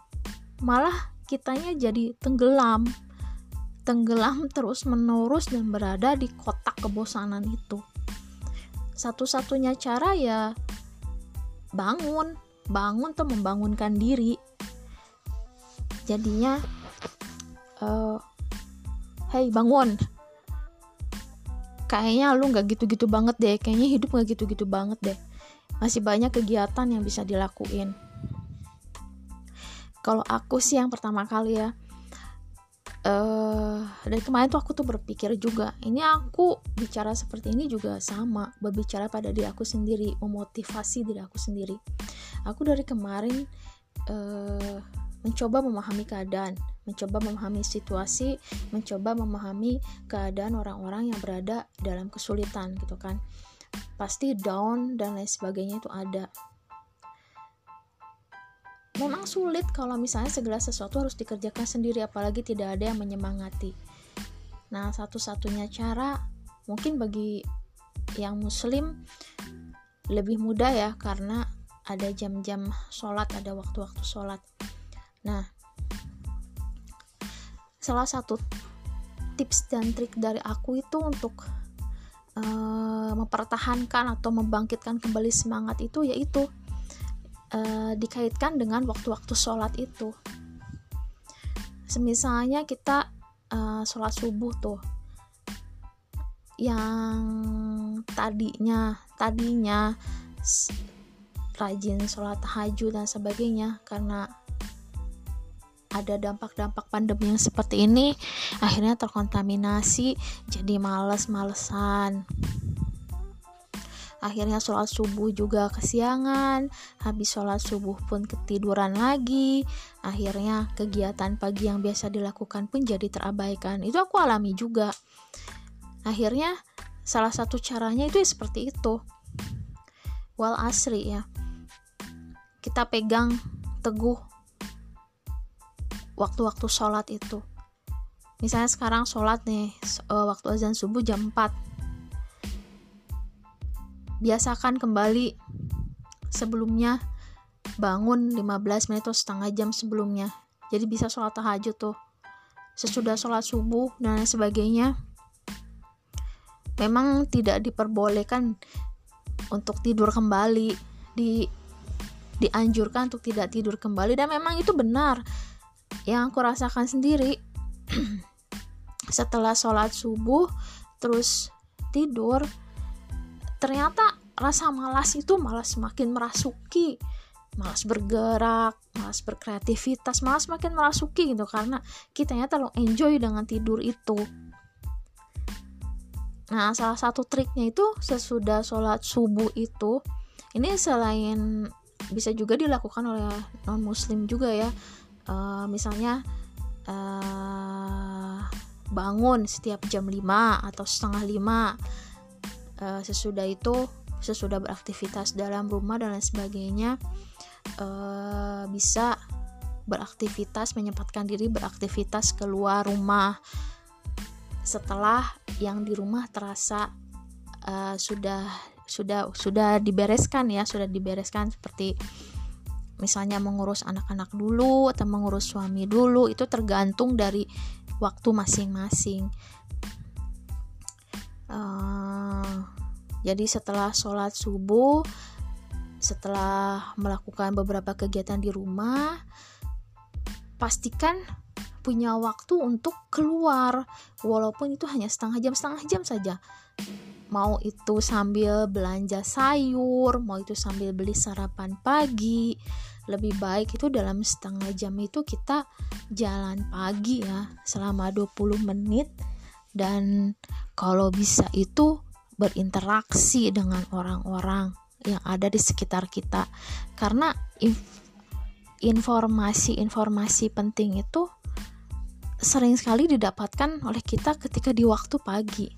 malah kitanya jadi tenggelam. Tenggelam terus menerus dan berada di kotak kebosanan itu. Satu-satunya cara ya bangun. Bangun tuh membangunkan diri. Jadinya uh, hey bangun. Kayaknya lu nggak gitu-gitu banget deh. Kayaknya hidup nggak gitu-gitu banget deh. Masih banyak kegiatan yang bisa dilakuin kalau aku sih yang pertama kali ya uh, dari kemarin tuh aku tuh berpikir juga ini aku bicara seperti ini juga sama berbicara pada diri aku sendiri memotivasi diri aku sendiri. Aku dari kemarin uh, mencoba memahami keadaan mencoba memahami situasi mencoba memahami keadaan orang-orang yang berada dalam kesulitan gitu kan. Pasti down dan lain sebagainya itu ada memang sulit kalau misalnya segala sesuatu harus dikerjakan sendiri apalagi tidak ada yang menyemangati. Nah satu-satunya cara mungkin bagi yang muslim lebih mudah ya karena ada jam-jam sholat ada waktu-waktu sholat. Nah salah satu tips dan trik dari aku itu untuk uh, mempertahankan atau membangkitkan kembali semangat itu yaitu uh, dikaitkan dengan waktu-waktu sholat itu. Semisalnya kita uh, sholat subuh tuh yang tadinya tadinya rajin sholat tahajud dan sebagainya karena ada dampak-dampak pandemi yang seperti ini akhirnya terkontaminasi jadi males-malesan akhirnya sholat subuh juga kesiangan habis sholat subuh pun ketiduran lagi. Akhirnya kegiatan pagi yang biasa dilakukan pun jadi terabaikan. Itu aku alami juga. Akhirnya salah satu caranya itu ya seperti itu. Wal asri ya. Kita pegang teguh waktu-waktu sholat itu. Misalnya sekarang sholat nih uh, waktu azan subuh jam 4 biasakan kembali sebelumnya bangun 15 menit atau setengah jam sebelumnya. Jadi bisa sholat tahajud tuh. Sesudah sholat subuh dan sebagainya memang tidak diperbolehkan untuk tidur kembali di dianjurkan untuk tidak tidur kembali. Dan memang itu benar. Yang aku rasakan sendiri setelah sholat subuh terus tidur ternyata rasa malas itu malah semakin merasuki malas bergerak malas berkreativitas malas semakin merasuki gitu karena kitanya terlalu enjoy dengan tidur itu. Nah salah satu triknya itu sesudah sholat subuh itu ini selain bisa juga dilakukan oleh non muslim juga ya uh, misalnya uh, bangun setiap jam 5 atau setengah 5 uh, sesudah itu sesudah beraktivitas dalam rumah dan lain sebagainya uh, bisa beraktivitas menyempatkan diri beraktivitas keluar rumah. Setelah yang di rumah terasa uh, sudah sudah sudah dibereskan ya sudah dibereskan seperti misalnya mengurus anak-anak dulu atau mengurus suami dulu itu tergantung dari waktu masing-masing uh, jadi setelah sholat subuh setelah melakukan beberapa kegiatan di rumah pastikan punya waktu untuk keluar walaupun itu hanya setengah jam setengah jam saja mau itu sambil belanja sayur, mau itu sambil beli sarapan pagi. Lebih baik itu dalam setengah jam itu kita jalan pagi ya selama 20 menit dan kalau bisa itu berinteraksi dengan orang-orang yang ada di sekitar kita. Karena informasi-informasi penting itu sering sekali didapatkan oleh kita ketika di waktu pagi.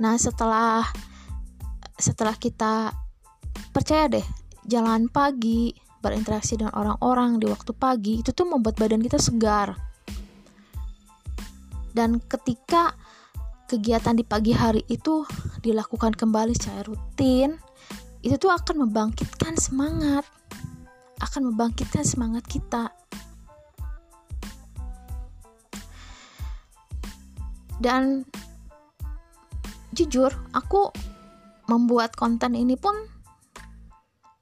Nah, setelah setelah kita percaya deh, jalan pagi, berinteraksi dengan orang-orang di waktu pagi itu tuh membuat badan kita segar. Dan ketika kegiatan di pagi hari itu dilakukan kembali secara rutin, itu tuh akan membangkitkan semangat. Akan membangkitkan semangat kita. Dan jujur aku membuat konten ini pun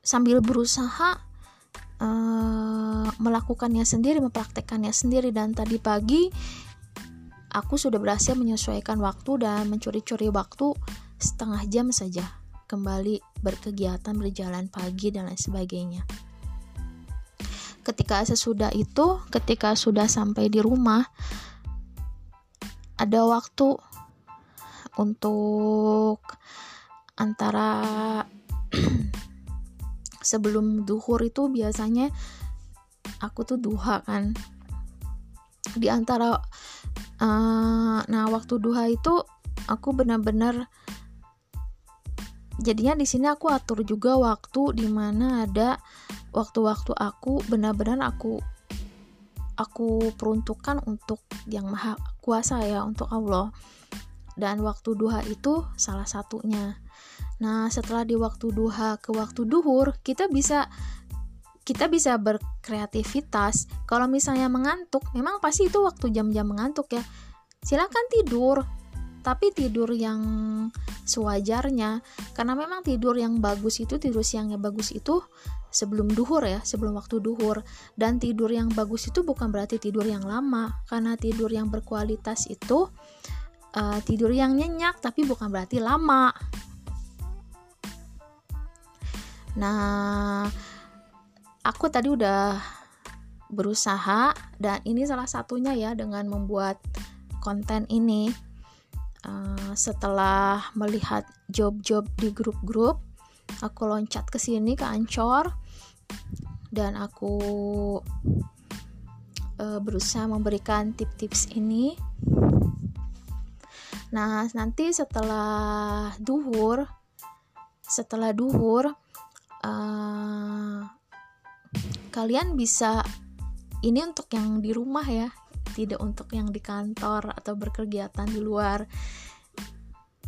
sambil berusaha uh, melakukannya sendiri, mempraktekannya sendiri dan tadi pagi aku sudah berhasil menyesuaikan waktu dan mencuri-curi waktu setengah jam saja kembali berkegiatan berjalan pagi dan lain sebagainya. Ketika sesudah itu, ketika sudah sampai di rumah, ada waktu untuk antara sebelum duhur itu biasanya aku tuh duha kan di antara uh, nah waktu duha itu aku benar-benar jadinya di sini aku atur juga waktu di mana ada waktu-waktu aku benar-benar aku aku peruntukkan untuk yang maha kuasa ya untuk Allah dan waktu duha itu salah satunya. Nah, setelah di waktu duha ke waktu duhur, kita bisa kita bisa berkreativitas. Kalau misalnya mengantuk, memang pasti itu waktu jam-jam mengantuk ya. Silakan tidur, tapi tidur yang sewajarnya karena memang tidur yang bagus itu tidur siangnya bagus itu sebelum duhur ya sebelum waktu duhur dan tidur yang bagus itu bukan berarti tidur yang lama karena tidur yang berkualitas itu uh, tidur yang nyenyak tapi bukan berarti lama. Nah, aku tadi udah berusaha dan ini salah satunya ya dengan membuat konten ini. Uh, setelah melihat job-job di grup-grup aku loncat ke sini ke Ancor dan aku uh, berusaha memberikan tips-tips ini. Nah nanti setelah duhur setelah duhur uh, kalian bisa ini untuk yang di rumah ya tidak untuk yang di kantor atau berkegiatan di luar.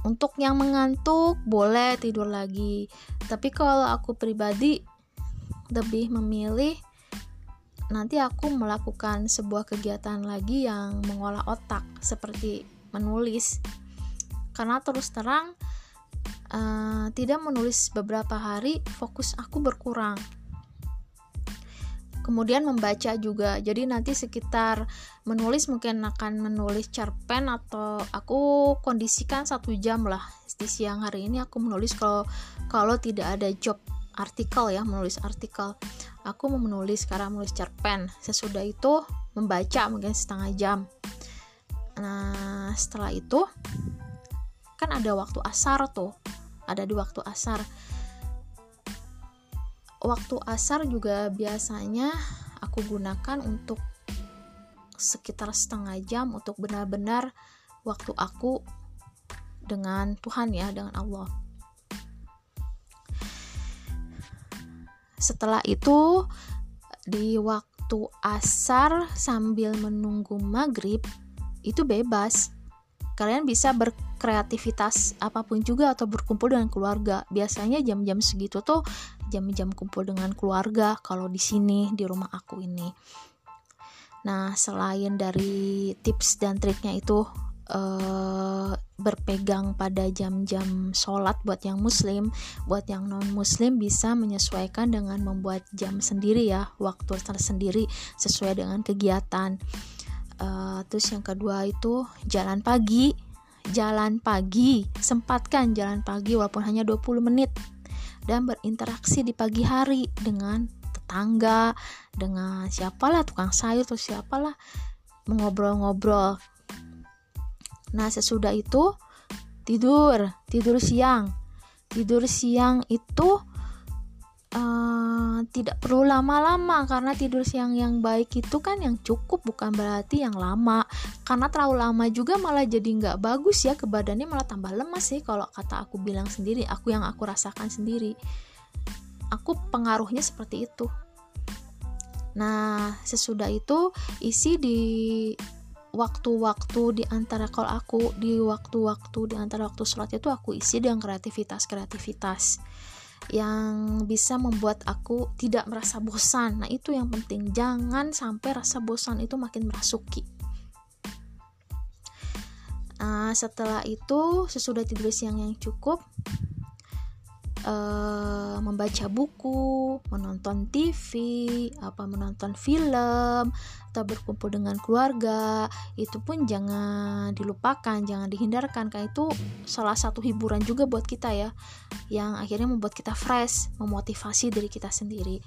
Untuk yang mengantuk boleh tidur lagi. Tapi kalau aku pribadi lebih memilih nanti aku melakukan sebuah kegiatan lagi yang mengolah otak seperti menulis. Karena terus terang uh, tidak menulis beberapa hari fokus aku berkurang kemudian membaca juga. Jadi nanti sekitar menulis mungkin akan menulis cerpen atau aku kondisikan satu jam lah di siang hari ini aku menulis kalau kalau tidak ada job artikel ya menulis artikel. Aku mau menulis sekarang menulis cerpen. Sesudah itu membaca mungkin setengah jam. Nah setelah itu kan ada waktu asar tuh. Ada di waktu asar waktu asar juga biasanya aku gunakan untuk sekitar setengah jam untuk benar-benar waktu aku dengan Tuhan ya dengan Allah. Setelah itu di waktu asar sambil menunggu maghrib itu bebas. Kalian bisa berkreativitas apa pun juga atau berkumpul dengan keluarga biasanya jam-jam segitu tuh jam-jam kumpul dengan keluarga kalau di sini di rumah aku ini. Nah, selain dari tips dan triknya itu uh, berpegang pada jam-jam sholat buat yang muslim, buat yang non muslim bisa menyesuaikan dengan membuat jam sendiri ya, waktu tersendiri sesuai dengan kegiatan. Uh, terus yang kedua itu jalan pagi, jalan pagi, sempatkan jalan pagi walaupun hanya 20 menit dan berinteraksi di pagi hari dengan tetangga, dengan siapalah tukang sayur atau siapalah mengobrol-ngobrol. Nah, sesudah itu tidur, tidur siang. Tidur siang itu uh, tidak perlu lama-lama karena tidur siang yang baik itu kan yang cukup bukan berarti yang lama. Karena terlalu lama juga malah jadi nggak bagus ya ke badannya malah tambah lemas sih kalau kata aku bilang sendiri aku yang aku rasakan sendiri. Aku pengaruhnya seperti itu. Nah sesudah itu isi di waktu-waktu di antara kalau aku di waktu-waktu di antara waktu sholat itu aku isi dengan kreativitas kreativitas yang bisa membuat aku tidak merasa bosan. Nah, itu yang penting. Jangan sampai rasa bosan itu makin merasuki. Nah, setelah itu sesudah tidur siang yang cukup, uh, membaca buku, menonton TV, apa menonton film, atau berkumpul dengan keluarga, itu pun jangan dilupakan, jangan dihindarkan karena itu salah satu hiburan juga buat kita ya, yang akhirnya membuat kita fresh, memotivasi diri kita sendiri.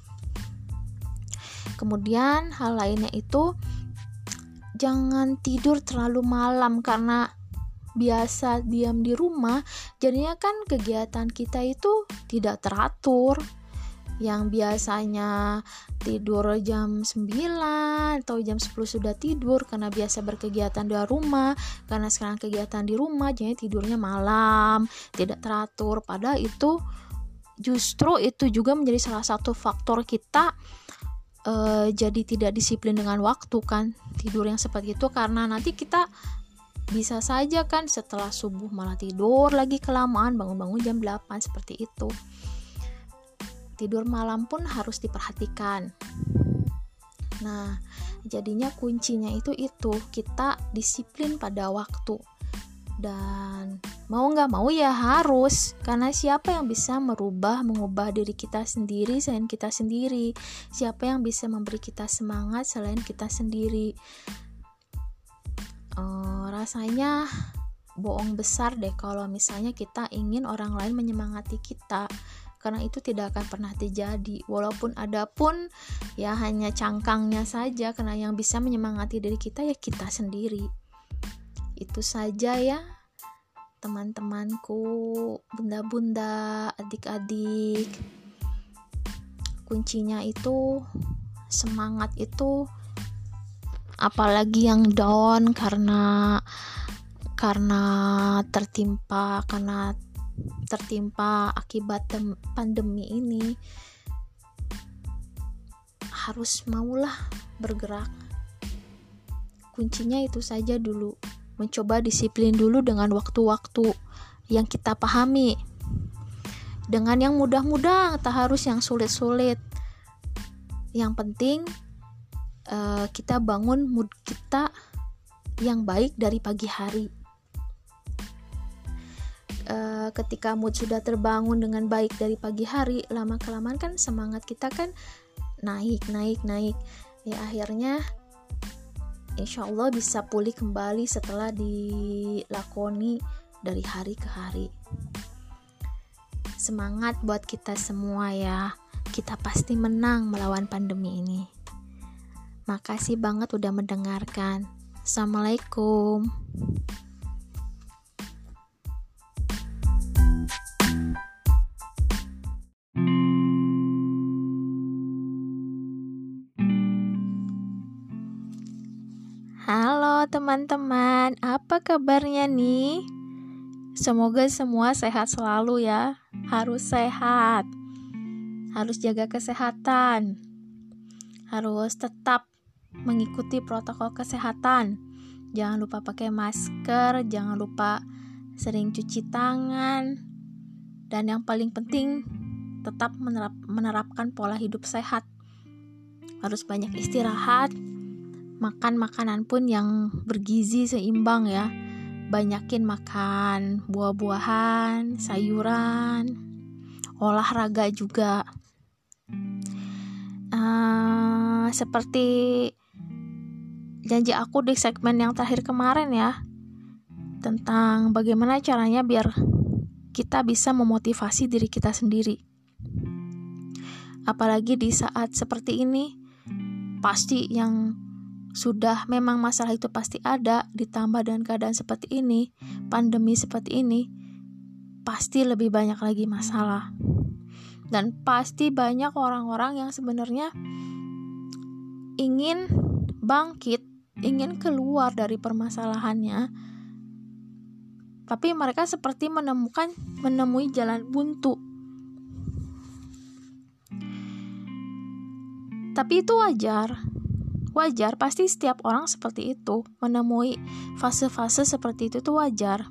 Kemudian hal lainnya itu jangan tidur terlalu malam karena biasa diam di rumah jadinya kan kegiatan kita itu tidak teratur. Yang biasanya tidur jam 9 atau jam 10 sudah tidur karena biasa berkegiatan di rumah karena sekarang kegiatan di rumah jadi tidurnya malam tidak teratur. Padahal itu justru itu juga menjadi salah satu faktor kita uh, jadi tidak disiplin dengan waktu kan tidur yang seperti itu. Karena nanti kita bisa saja kan setelah subuh malah tidur lagi kelamaan bangun-bangun jam 8 seperti itu. Tidur malam pun harus diperhatikan. Nah, jadinya kuncinya itu itu kita disiplin pada waktu dan mau nggak mau ya harus karena siapa yang bisa merubah mengubah diri kita sendiri selain kita sendiri siapa yang bisa memberi kita semangat selain kita sendiri uh, rasanya bohong besar deh kalau misalnya kita ingin orang lain menyemangati kita. Karena itu tidak akan pernah terjadi. Walaupun ada pun ya hanya cangkangnya saja karena yang bisa menyemangati diri kita ya kita sendiri. Itu saja ya teman-temanku bunda-bunda adik-adik. Kuncinya itu semangat itu apalagi yang down karena karena tertimpa karena tertimpa akibat pandemi ini harus maulah bergerak. Kuncinya itu saja dulu. Mencoba disiplin dulu dengan waktu-waktu yang kita pahami. Dengan yang mudah-mudah tak harus yang sulit-sulit. Yang penting uh, kita bangun mood kita yang baik dari pagi hari. Uh, ketika mood sudah terbangun dengan baik dari pagi hari lama kelamaan kan semangat kita kan naik naik naik. Ya akhirnya insya Allah bisa pulih kembali setelah dilakoni dari hari ke hari. Semangat buat kita semua ya. Kita pasti menang melawan pandemi ini makasih banget udah mendengarkan Assalamualaikum Halo teman-teman, apa kabarnya nih? Semoga semua sehat selalu ya. Harus sehat. Harus jaga kesehatan. Harus tetap mengikuti protokol kesehatan. Jangan lupa pakai masker, jangan lupa sering cuci tangan. Dan yang paling penting, tetap menerap, menerapkan pola hidup sehat. Harus banyak istirahat, makan makanan pun yang bergizi seimbang ya banyakin makan buah-buahan sayuran olahraga juga uh, seperti janji aku di segmen yang terakhir kemarin ya tentang bagaimana caranya biar kita bisa memotivasi diri kita sendiri apalagi di saat seperti ini pasti yang sudah memang masalah itu pasti ada, ditambah dengan keadaan seperti ini, pandemi seperti ini, pasti lebih banyak lagi masalah. Dan pasti banyak orang-orang yang sebenarnya ingin bangkit, ingin keluar dari permasalahannya. Tapi mereka seperti menemukan menemui jalan buntu. Tapi itu wajar Wajar, pasti setiap orang seperti itu menemui fase-fase seperti itu tuh wajar.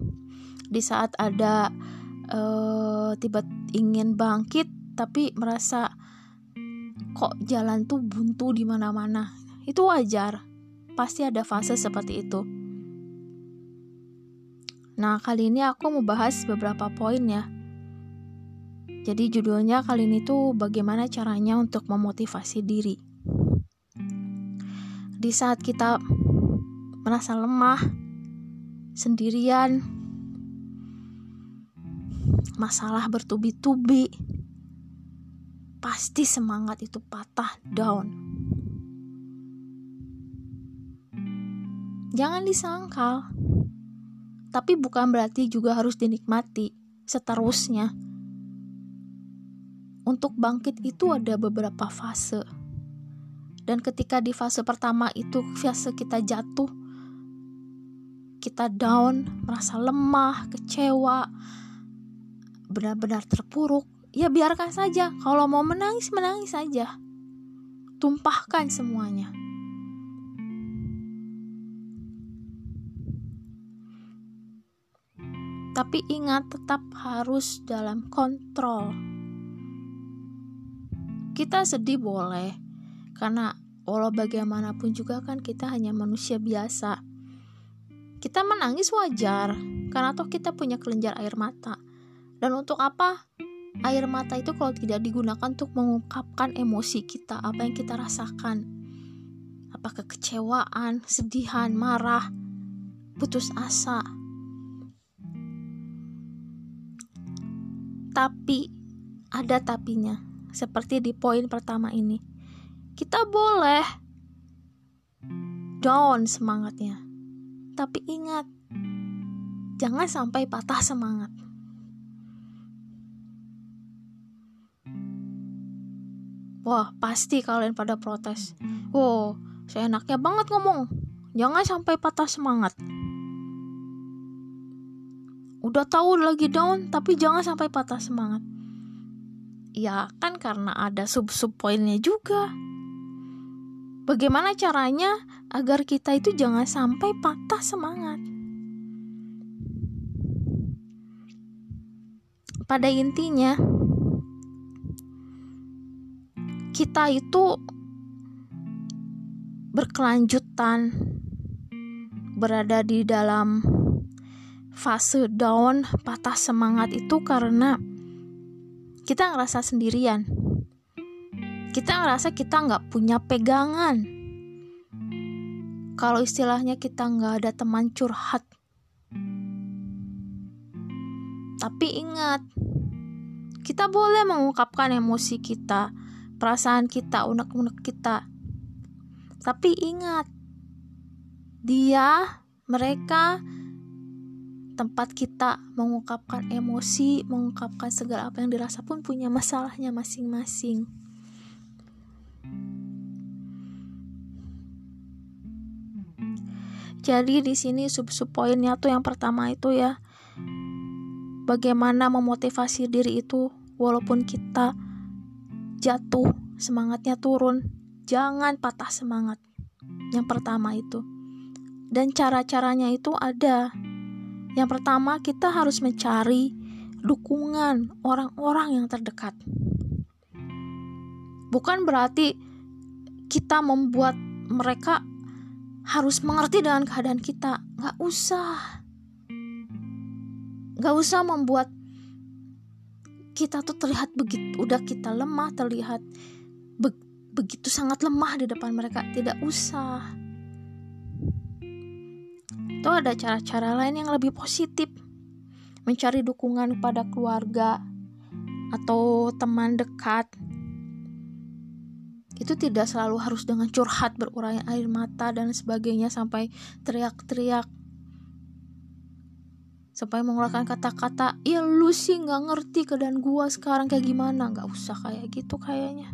Di saat ada uh, tiba ingin bangkit tapi merasa kok jalan tuh buntu di mana-mana. Itu wajar. Pasti ada fase seperti itu. Nah, kali ini aku mau bahas beberapa poin ya. Jadi judulnya kali ini tuh bagaimana caranya untuk memotivasi diri di saat kita merasa lemah, sendirian, masalah bertubi-tubi, pasti semangat itu patah down. Jangan disangkal, tapi bukan berarti juga harus dinikmati seterusnya. Untuk bangkit itu ada beberapa fase dan ketika di fase pertama itu fase kita jatuh, kita down, merasa lemah, kecewa, benar-benar terpuruk, ya biarkan saja. Kalau mau menangis, menangis saja. Tumpahkan semuanya. Tapi ingat tetap harus dalam kontrol. Kita sedih boleh, karena walau bagaimanapun juga kan kita hanya manusia biasa. Kita menangis wajar, karena toh kita punya kelenjar air mata. Dan untuk apa? Air mata itu kalau tidak digunakan untuk mengungkapkan emosi kita, apa yang kita rasakan. Apa kekecewaan, sedihan, marah, putus asa. Tapi ada tapinya seperti di poin pertama ini kita boleh down semangatnya tapi ingat jangan sampai patah semangat Wah, pasti kalian pada protes. Wow, saya enaknya banget ngomong. Jangan sampai patah semangat. Udah tahu lagi down, tapi jangan sampai patah semangat. Ya, kan karena ada sub-sub poinnya juga. Bagaimana caranya agar kita itu jangan sampai patah semangat? Pada intinya, kita itu berkelanjutan berada di dalam fase down patah semangat itu karena kita ngerasa sendirian. Kita ngerasa kita nggak punya pegangan. Kalau istilahnya kita nggak ada teman curhat. Tapi ingat kita boleh mengungkapkan emosi kita perasaan kita, unek-unek kita. Tapi ingat, dia, mereka, tempat kita mengungkapkan emosi, mengungkapkan segala apa yang dirasa pun punya masalahnya masing-masing. Jadi di sini sub-sub poinnya tuh yang pertama itu ya, bagaimana memotivasi diri itu walaupun kita jatuh, semangatnya turun. Jangan patah semangat. Yang pertama itu. Dan cara-caranya itu ada. Yang pertama, kita harus mencari dukungan orang-orang yang terdekat. Bukan berarti kita membuat mereka harus mengerti dengan keadaan kita. Gak usah. Gak usah membuat kita tuh terlihat begitu udah kita lemah terlihat be begitu sangat lemah di depan mereka tidak usah itu ada cara-cara lain yang lebih positif? Mencari dukungan pada keluarga atau teman dekat? Itu tidak selalu harus dengan curhat berurai air mata dan sebagainya sampai teriak-teriak. Sampai mengeluarkan kata-kata ya lu sih nggak ngerti keadaan gua sekarang kayak gimana. Nggak usah kayak gitu kayaknya.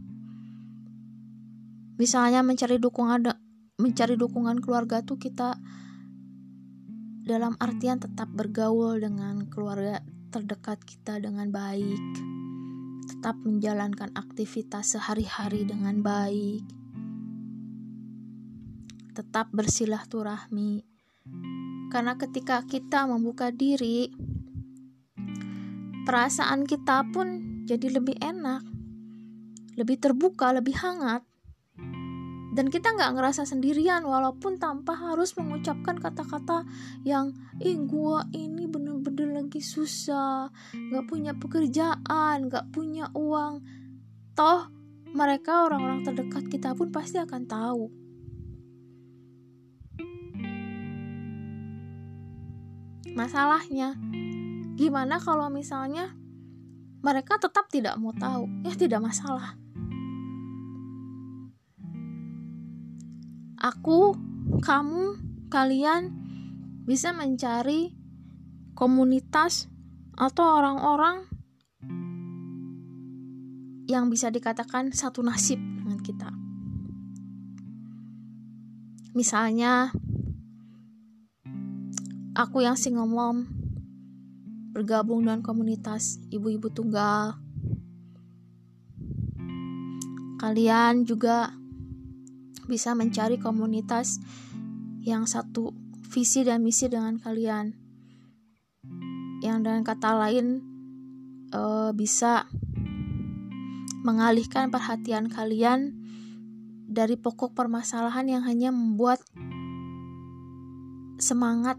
Misalnya mencari dukungan mencari dukungan keluarga tuh kita dalam artian tetap bergaul dengan keluarga terdekat kita dengan baik. Tetap menjalankan aktivitas sehari-hari dengan baik. Tetap bersilaturahmi. Karena ketika kita membuka diri, perasaan kita pun jadi lebih enak, lebih terbuka, lebih hangat. Dan kita nggak ngerasa sendirian walaupun tanpa harus mengucapkan kata-kata yang ih gua ini bener-bener lagi susah, nggak punya pekerjaan, nggak punya uang. Toh mereka orang-orang terdekat kita pun pasti akan tahu Masalahnya, gimana kalau misalnya mereka tetap tidak mau tahu? Ya, tidak masalah. Aku, kamu, kalian bisa mencari komunitas atau orang-orang yang bisa dikatakan satu nasib dengan kita. Misalnya, aku yang single mom bergabung dengan komunitas ibu-ibu tunggal. Kalian juga bisa mencari komunitas yang satu visi dan misi dengan kalian. Yang dengan kata lain uh, bisa mengalihkan perhatian kalian dari pokok permasalahan yang hanya membuat semangat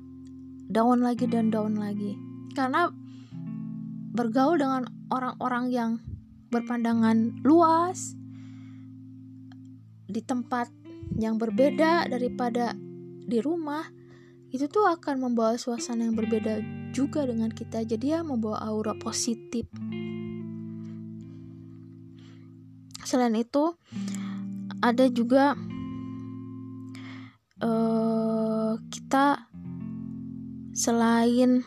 down lagi dan down lagi karena bergaul dengan orang-orang yang berpandangan luas di tempat yang berbeda daripada di rumah itu tuh akan membawa suasana yang berbeda juga dengan kita. Jadi ya membawa aura positif. Selain itu ada juga uh, kita selain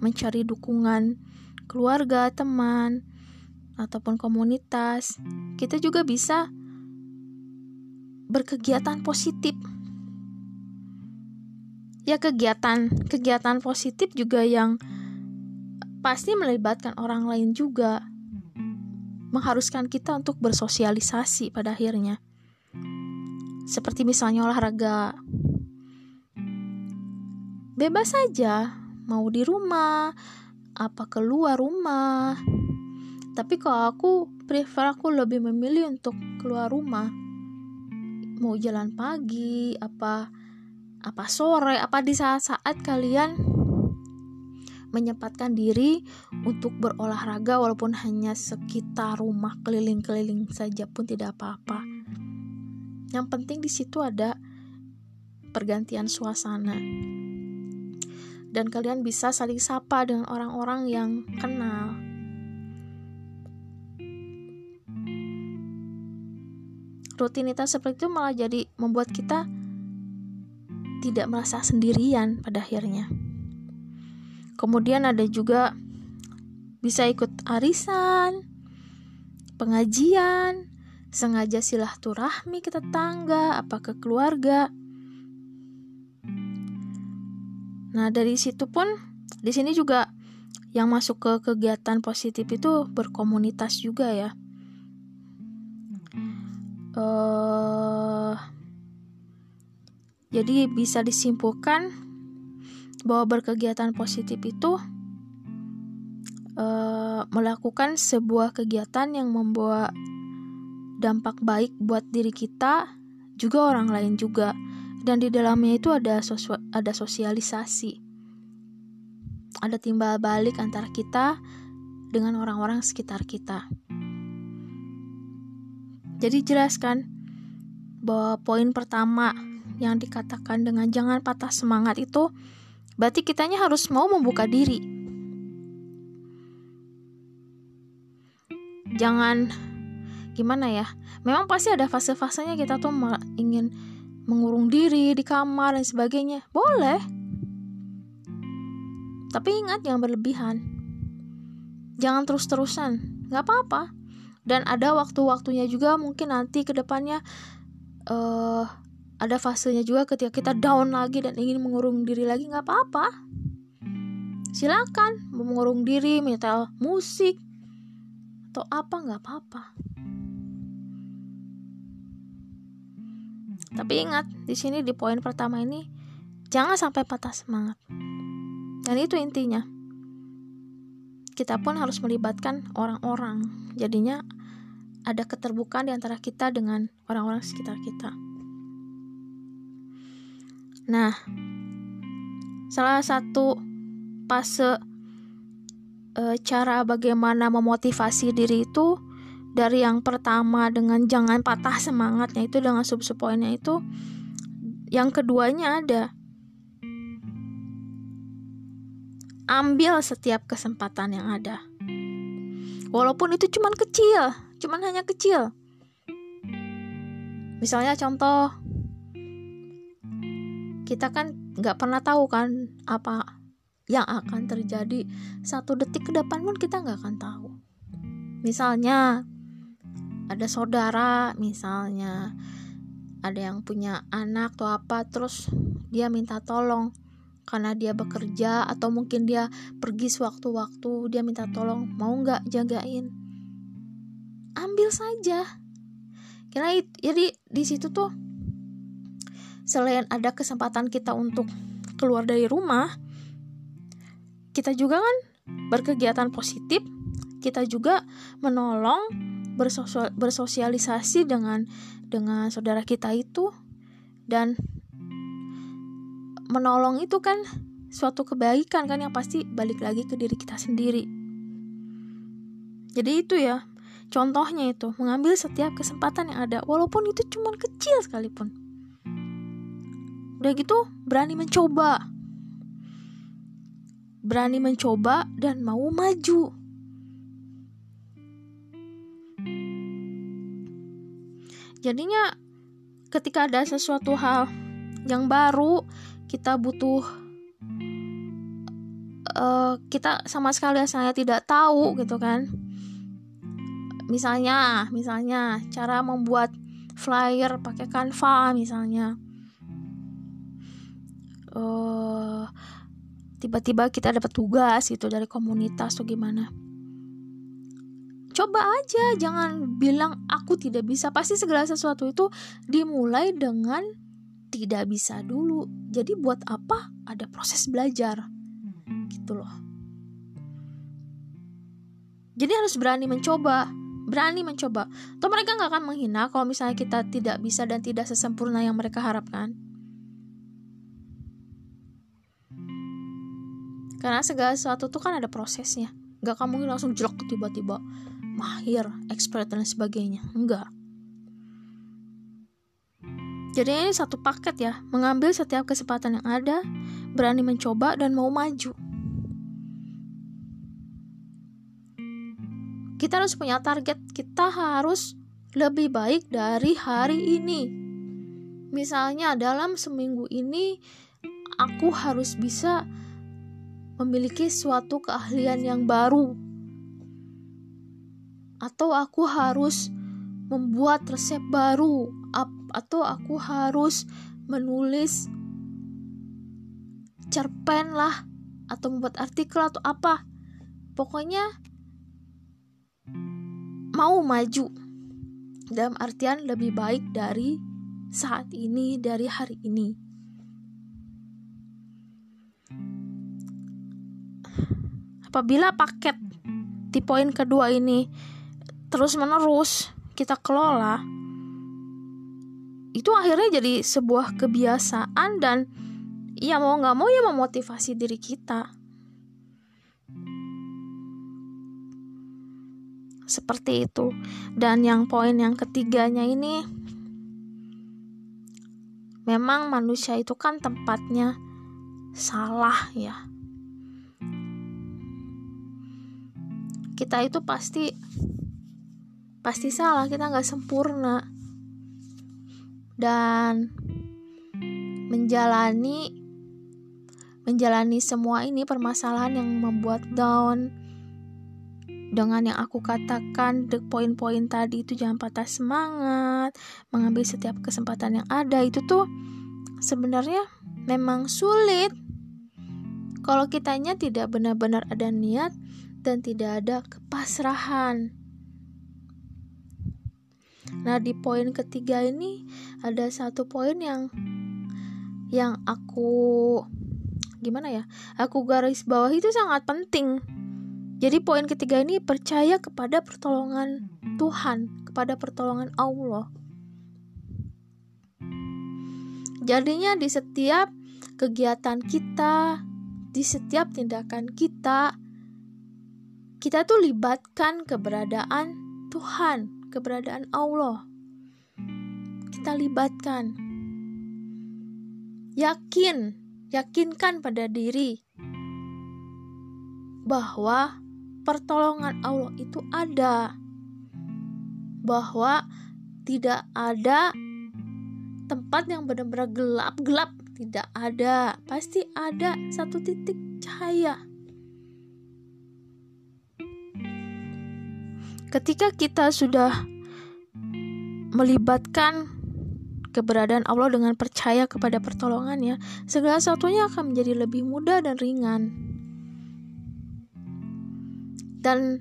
mencari dukungan keluarga, teman, ataupun komunitas, kita juga bisa berkegiatan positif. Ya kegiatan kegiatan positif juga yang pasti melibatkan orang lain juga mengharuskan kita untuk bersosialisasi pada akhirnya. Seperti misalnya olahraga. Bebas saja mau di rumah, apa keluar rumah. Tapi kalau aku prefer aku lebih memilih untuk keluar rumah. Mau jalan pagi, apa apa sore, apa di saat-saat kalian menyempatkan diri untuk berolahraga walaupun hanya sekitar rumah keliling-keliling saja pun tidak apa-apa. Yang penting di situ ada pergantian suasana dan kalian bisa saling sapa dengan orang-orang yang kenal. Rutinitas seperti itu malah jadi membuat kita tidak merasa sendirian pada akhirnya. Kemudian ada juga bisa ikut arisan, pengajian, sengaja silaturahmi ke tetangga, apa ke keluarga. Nah, dari situ pun di sini juga yang masuk ke kegiatan positif itu berkomunitas juga ya. Uh, jadi bisa disimpulkan bahwa berkegiatan positif itu uh, melakukan sebuah kegiatan yang membawa dampak baik buat diri kita juga orang lain juga. Dan di dalamnya itu ada sosio, ada sosialisasi. Ada timbal balik antara kita dengan orang-orang sekitar kita jadi jelaskan bahwa poin pertama yang dikatakan dengan jangan patah semangat itu berarti kitanya harus mau membuka diri jangan gimana ya memang pasti ada fase-fasenya kita tuh ingin mengurung diri di kamar dan sebagainya. Boleh. Tapi ingat jangan berlebihan. Jangan terus-terusan. Gak apa-apa. Dan ada waktu-waktunya juga mungkin nanti ke depannya uh, ada fasenya juga ketika kita down lagi dan ingin mengurung diri lagi nggak apa-apa. Silakan mengurung diri, menyetel musik atau apa nggak apa-apa. Tapi ingat, di sini di poin pertama ini jangan sampai patah semangat. Dan itu intinya. Kita pun harus melibatkan orang-orang. Jadinya ada keterbukaan di antara kita dengan orang-orang sekitar kita. Nah, salah satu fase e, cara bagaimana memotivasi diri itu dari yang pertama dengan jangan patah semangatnya itu dengan sub sub poinnya itu yang keduanya ada ambil setiap kesempatan yang ada walaupun itu cuman kecil cuman hanya kecil. Misalnya contoh kita kan nggak pernah tahu kan apa yang akan terjadi satu detik ke depan pun kita nggak akan tahu. Misalnya ada saudara misalnya ada yang punya anak atau apa terus dia minta tolong karena dia bekerja atau mungkin dia pergi sewaktu-waktu dia minta tolong mau nggak jagain ambil saja karena itu, jadi di situ tuh selain ada kesempatan kita untuk keluar dari rumah kita juga kan berkegiatan positif kita juga menolong bersosial, bersosialisasi dengan dengan saudara kita itu dan menolong itu kan suatu kebaikan kan yang pasti balik lagi ke diri kita sendiri. Jadi itu ya, contohnya itu mengambil setiap kesempatan yang ada walaupun itu cuma kecil sekalipun. Udah gitu berani mencoba. Berani mencoba dan mau maju. jadinya ketika ada sesuatu hal yang baru kita butuh uh, kita sama sekali saya tidak tahu gitu kan misalnya misalnya cara membuat flyer pakai Canva misalnya. Uh, tiba-tiba kita dapat tugas gitu dari komunitas tuh gimana? Coba aja jangan bilang aku tidak bisa. Pasti segala sesuatu itu dimulai dengan tidak bisa dulu. Jadi buat apa? Ada proses belajar. Gitu loh. Jadi harus berani mencoba berani mencoba. Atau mereka nggak akan menghina kalau misalnya kita tidak bisa dan tidak sesempurna yang mereka harapkan. Karena segala sesuatu tuh kan ada prosesnya. Nggak kamu langsung jelek tiba-tiba. Mahir expert dan sebagainya. Enggak jadi ini satu paket ya. Mengambil setiap kesempatan yang ada berani mencoba dan mau maju kita harus punya target. Kita harus lebih baik dari hari ini. Misalnya dalam seminggu ini aku harus bisa memiliki suatu keahlian yang baru. Atau aku harus membuat resep baru. Atau aku harus menulis cerpen lah atau membuat artikel atau apa. Pokoknya mau maju. Dalam artian lebih baik dari saat ini dari hari ini. Apabila paket di poin kedua ini terus menerus kita kelola itu akhirnya jadi sebuah kebiasaan dan ya mau nggak mau ya memotivasi diri kita seperti itu. Dan yang poin yang ketiganya ini memang manusia itu kan tempatnya salah ya. Kita itu pasti pasti salah kita nggak sempurna. Dan menjalani menjalani semua ini permasalahan yang membuat down dengan yang aku katakan the poin-poin tadi itu jangan patah semangat. Mengambil setiap kesempatan yang ada itu tuh sebenarnya memang sulit. Kalau kitanya tidak benar-benar ada niat dan tidak ada kepasrahan. Nah di poin ketiga ini ada satu poin yang yang aku gimana ya aku garis bawah itu sangat penting jadi poin ketiga ini percaya kepada pertolongan Tuhan, kepada pertolongan Allah. Jadinya di setiap kegiatan kita, di setiap tindakan kita, kita tuh libatkan keberadaan Tuhan, keberadaan Allah. Kita libatkan. Yakin, yakinkan pada diri bahwa pertolongan Allah itu ada. Bahwa tidak ada tempat yang benar-benar gelap-gelap tidak ada. Pasti ada satu titik cahaya. Ketika kita sudah melibatkan keberadaan Allah dengan percaya kepada pertolongannya segala sesuatunya akan menjadi lebih mudah dan ringan dan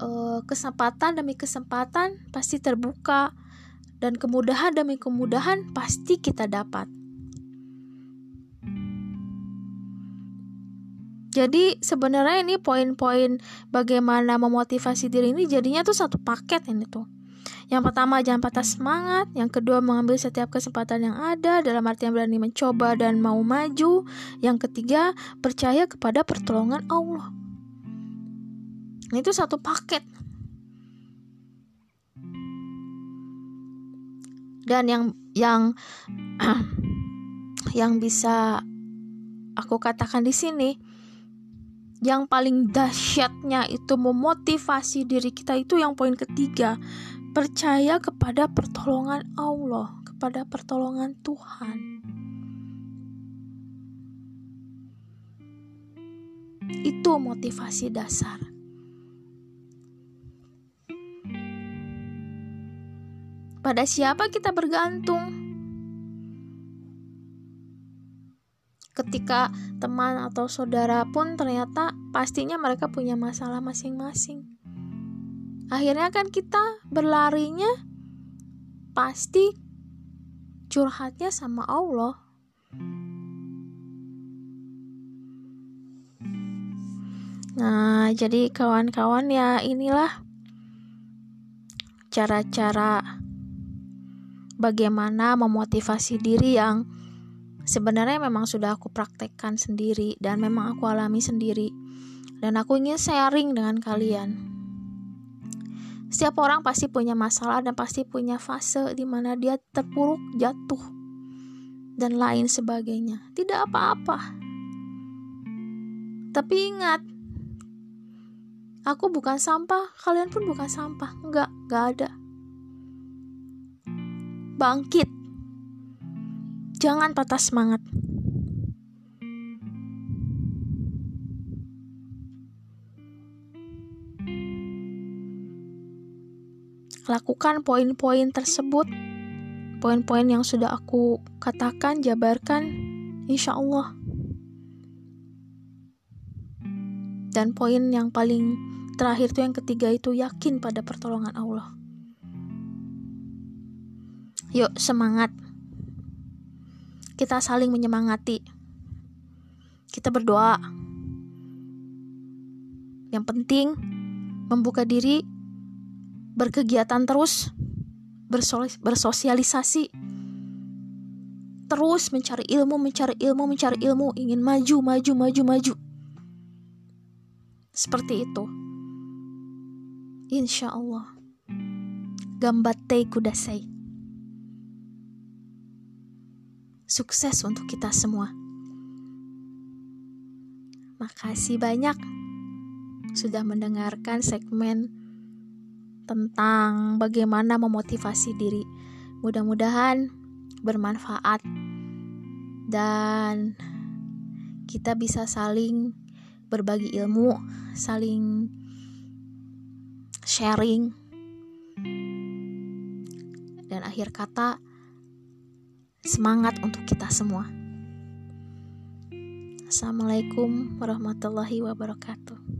uh, kesempatan demi kesempatan pasti terbuka dan kemudahan demi kemudahan pasti kita dapat. Jadi sebenarnya ini poin-poin bagaimana memotivasi diri ini jadinya tuh satu paket ini tuh. Yang pertama jangan patah semangat, yang kedua mengambil setiap kesempatan yang ada dalam artian berani mencoba dan mau maju, yang ketiga percaya kepada pertolongan Allah itu satu paket dan yang yang yang bisa aku katakan di sini yang paling dahsyatnya itu memotivasi diri kita itu yang poin ketiga percaya kepada pertolongan Allah, kepada pertolongan Tuhan. Itu motivasi dasar. Pada siapa kita bergantung? ketika teman atau saudara pun ternyata pastinya mereka punya masalah masing-masing. Akhirnya kan kita berlarinya pasti curhatnya sama Allah. Nah, jadi kawan-kawan ya inilah cara-cara bagaimana memotivasi diri yang sebenarnya memang sudah aku praktekkan sendiri dan memang aku alami sendiri. Dan aku ingin sharing dengan kalian. Setiap orang pasti punya masalah dan pasti punya fase di mana dia terpuruk jatuh dan lain sebagainya. Tidak apa-apa. Tapi ingat aku bukan sampah kalian pun bukan sampah. Enggak enggak ada bangkit Jangan patah semangat. Lakukan poin-poin tersebut, poin-poin yang sudah aku katakan, jabarkan, insya Allah. Dan poin yang paling terakhir itu yang ketiga itu yakin pada pertolongan Allah. Yuk semangat kita saling menyemangati. Kita berdoa. Yang penting membuka diri, berkegiatan terus, bersosialisasi, terus mencari ilmu, mencari ilmu, mencari ilmu, ingin maju, maju, maju, maju. Seperti itu. Insya Allah. Gambatte kudasai. Sukses untuk kita semua. Makasih banyak sudah mendengarkan segmen tentang bagaimana memotivasi diri. Mudah-mudahan bermanfaat dan kita bisa saling berbagi ilmu, saling sharing. Dan akhir kata, semangat untuk kita semua. Assalamualaikum warahmatullahi wabarakatuh.